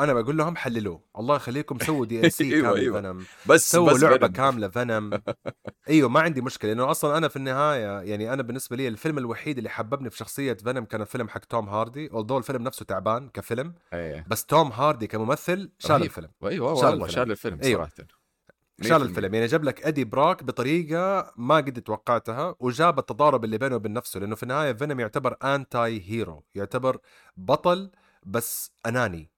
أنا بقول لهم حللوه الله يخليكم سووا DLC أيوة، كامل أيوة. فينوم بس سووا بس لعبة Venom. كاملة فينوم <laughs> أيوه ما عندي مشكلة لأنه أصلا أنا في النهاية يعني أنا بالنسبة لي الفيلم الوحيد اللي حببني في شخصية فينوم كان الفيلم حق توم هاردي although الفيلم نفسه تعبان كفيلم إيه بس توم هاردي كممثل شال. الفيلم أيوه شال والله الفيلم. شال الفيلم أيوة. شال الفيلم يعني جاب لك إيدي بروك بطريقة ما قد توقعتها وجاب التضارب اللي بينه وبين نفسه لأنه في النهاية فينوم يعتبر anti hero يعتبر بطل بس أناني.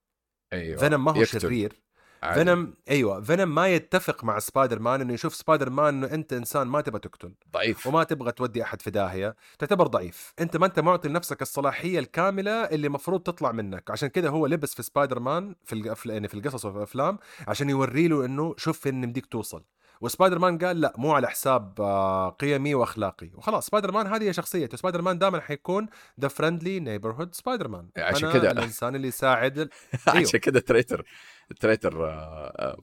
أيوه فينوم ما هو يقتل. شرير. عادي. فينوم أيوه فينوم ما يتفق مع سبايدر مان إنه يشوف سبايدر مان إنه أنت إنسان ما تبغى تقتل. ضعيف. وما تبغى تودي أحد في داهية. تعتبر ضعيف. أنت ما أنت معطي لنفسك الصلاحية الكاملة اللي المفروض تطلع منك. عشان كذا هو لبس في سبايدر مان في. يعني في القصص وفي الأفلام عشان يوري له إنه شوف فين يمديك توصل. وسبايدر مان قال لا مو على حساب آه، قيمي واخلاقي. وخلاص سبايدر مان هذه هي شخصيته. سبايدر مان دائما حيكون the friendly neighborhood سبايدر مان. عشان أنا كده. الانسان اللي يساعد ال- <laughs> أيوه. عشان كذا تريتر تريتر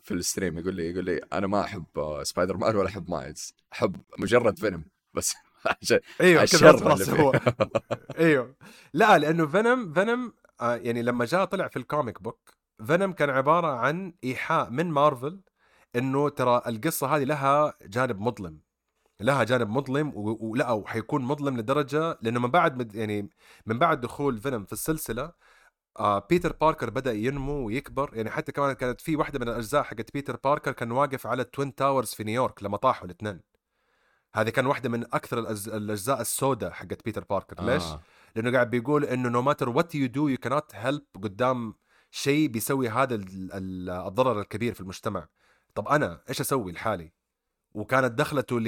في ال stream يقول لي يقول لي أنا ما أحب آه، سبايدر مان ولا أحب مايلز. أحب مجرد فينوم بس. <laughs> عشان أيوه كذا خلاص. هو. <laughs> أيوه. لا لأنه فينوم فينوم آه يعني لما جاء طلع في ال comic book فينوم كان عبارة عن إيحاء من مارفل إنه ترى القصة هذه لها جانب مظلم. لها جانب مظلم ولا وحيكون مظلم لدرجة لأنه من بعد مد- يعني من بعد دخول فينوم في السلسلة آه بيتر باركر بدأ ينمو ويكبر. يعني حتى كمان كانت في واحدة من الأجزاء حقت بيتر باركر كان واقف على التوين تاورز في نيويورك لما طاحوا الاثنين. هذه كان واحدة من أكثر الأجزاء السوداء حقت بيتر باركر ليش؟ آه. لأنه قاعد بيقول إنه نو ماتر وات يو دو يو كانت هيلب قدام شيء بيسوي هذا ال- ال- الضرر الكبير في المجتمع. طب أنا إيش أسوي لحالي؟ وكانت دخلته ل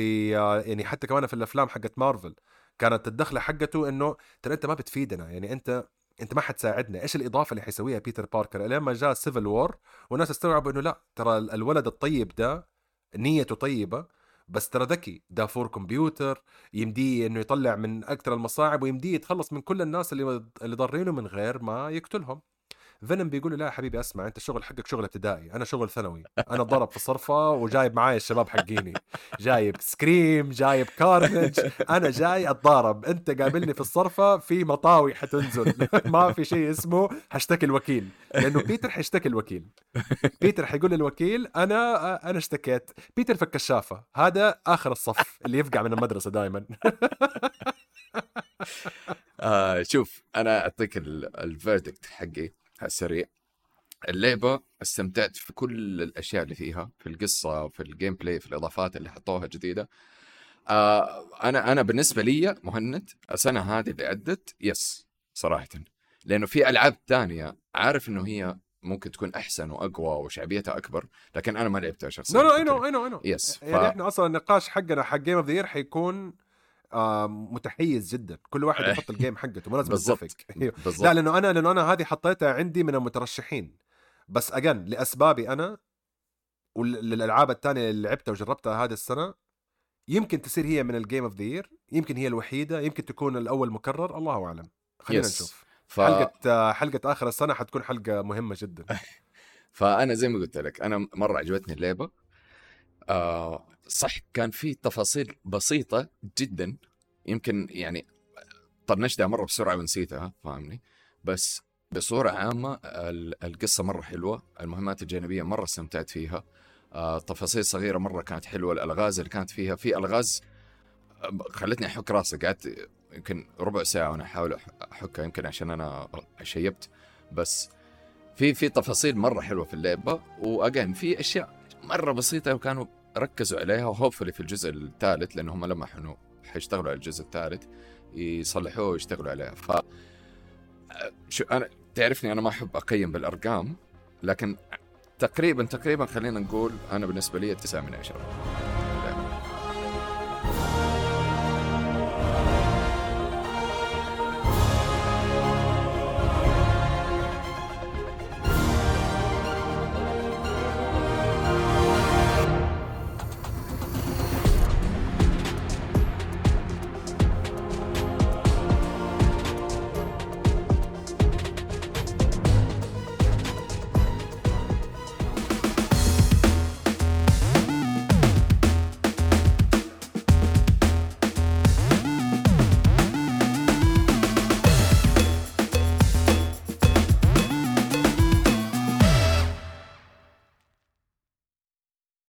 يعني حتى كمان في الأفلام حقت مارفل كانت الدخلة حقته إنه ترى أنت ما بتفيدنا يعني أنت أنت ما حتساعدنا. إيش الإضافة اللي حيسويها بيتر باركر؟ لما جاء سيفل وور والناس استوعبوا إنه لا ترى ال- الولد الطيب ده نيته طيبة بس ترى ذكي ده فور كمبيوتر يمديه إنه يطلع من أكثر المصاعب ويمديه يتخلص من كل الناس اللي اللي ضارينه من غير ما يقتلهم. فينوم بيقول له لا يا حبيبي أسمع أنت الشغل حقك شغل ابتدائي أنا شغل ثانوي أنا ضرب في الصرفة وجايب معايا الشباب حقيني جايب سكريم جايب كارنج أنا جاي أتضارب أنت قابلني في الصرفة في مطاوي حتنزل <laughs> ما في شيء اسمه حشتكي الوكيل لأنه بيتر حيشتكي الوكيل بيتر حيقول للوكيل أنا أنا اشتكيت بيتر في الكشافة هذا آخر الصف اللي يفقع من المدرسة دائما <laughs> آه شوف أنا أعطيك ال verdict حقي. السريع اللعبة استمتعت في كل الأشياء اللي فيها في القصة في ال gameplay في الإضافات اللي حطوها جديدة. آه أنا أنا بالنسبة لي مهند السنة هذه اللي عدت yes صراحة. لأنه في ألعاب ثانية عارف إنه هي ممكن تكون أحسن وأقوى وشعبيتها أكبر لكن أنا ما لعبتها شخصيا. نو نو اي نو اي نو اي نو يس ف... يعني إحنا أصلا النقاش حقنا حق game of the حيكون متحيز جدا. كل واحد يحط ال game حقته ما <laughs> لازم. نتفق <laughs> بالضبط. لا لأنه أنا لأنه أنا هذه حطيتها عندي من المترشحين. بس again لأسبابي أنا وللألعاب الثانية اللي لعبتها وجربتها هذه السنة يمكن تصير هي من ال game of the year يمكن هي الوحيدة يمكن تكون الأول مكرر الله أعلم. خلينا يس. نشوف. ف... حلقة آه، حلقة آخر السنة حتكون حلقة مهمة جدا. <laughs> فأنا زي ما قلت لك أنا مرة عجبتني اللعبة. آه صح كان في تفاصيل بسيطة جدا. يمكن يعني طنشتها مرة بسرعة ونسيتها فاهمني؟ بس بصورة عامة ال- القصة مرة حلوة المهمات الجانبية مرة استمتعت فيها. آه تفاصيل صغيرة مرة كانت حلوة الألغاز اللي كانت فيها في ألغاز خلتني أحك راسي. قعدت يمكن ربع ساعة وأنا أحاول أحكها يمكن عشان أنا شيبت. بس في في تفاصيل مرة حلوة في اللعبة. وأجين في أشياء مرة بسيطة وكانوا ركزوا عليها وهوبفلي في الجزء الثالث لأن هم لما انه حيشتغلوا على الجزء الثالث يصلحوه ويشتغلوا عليها. ف شو أنا تعرفني أنا ما أحب أقيم بالأرقام لكن تقريبا تقريبا خلينا نقول أنا بالنسبة لي 9 من 10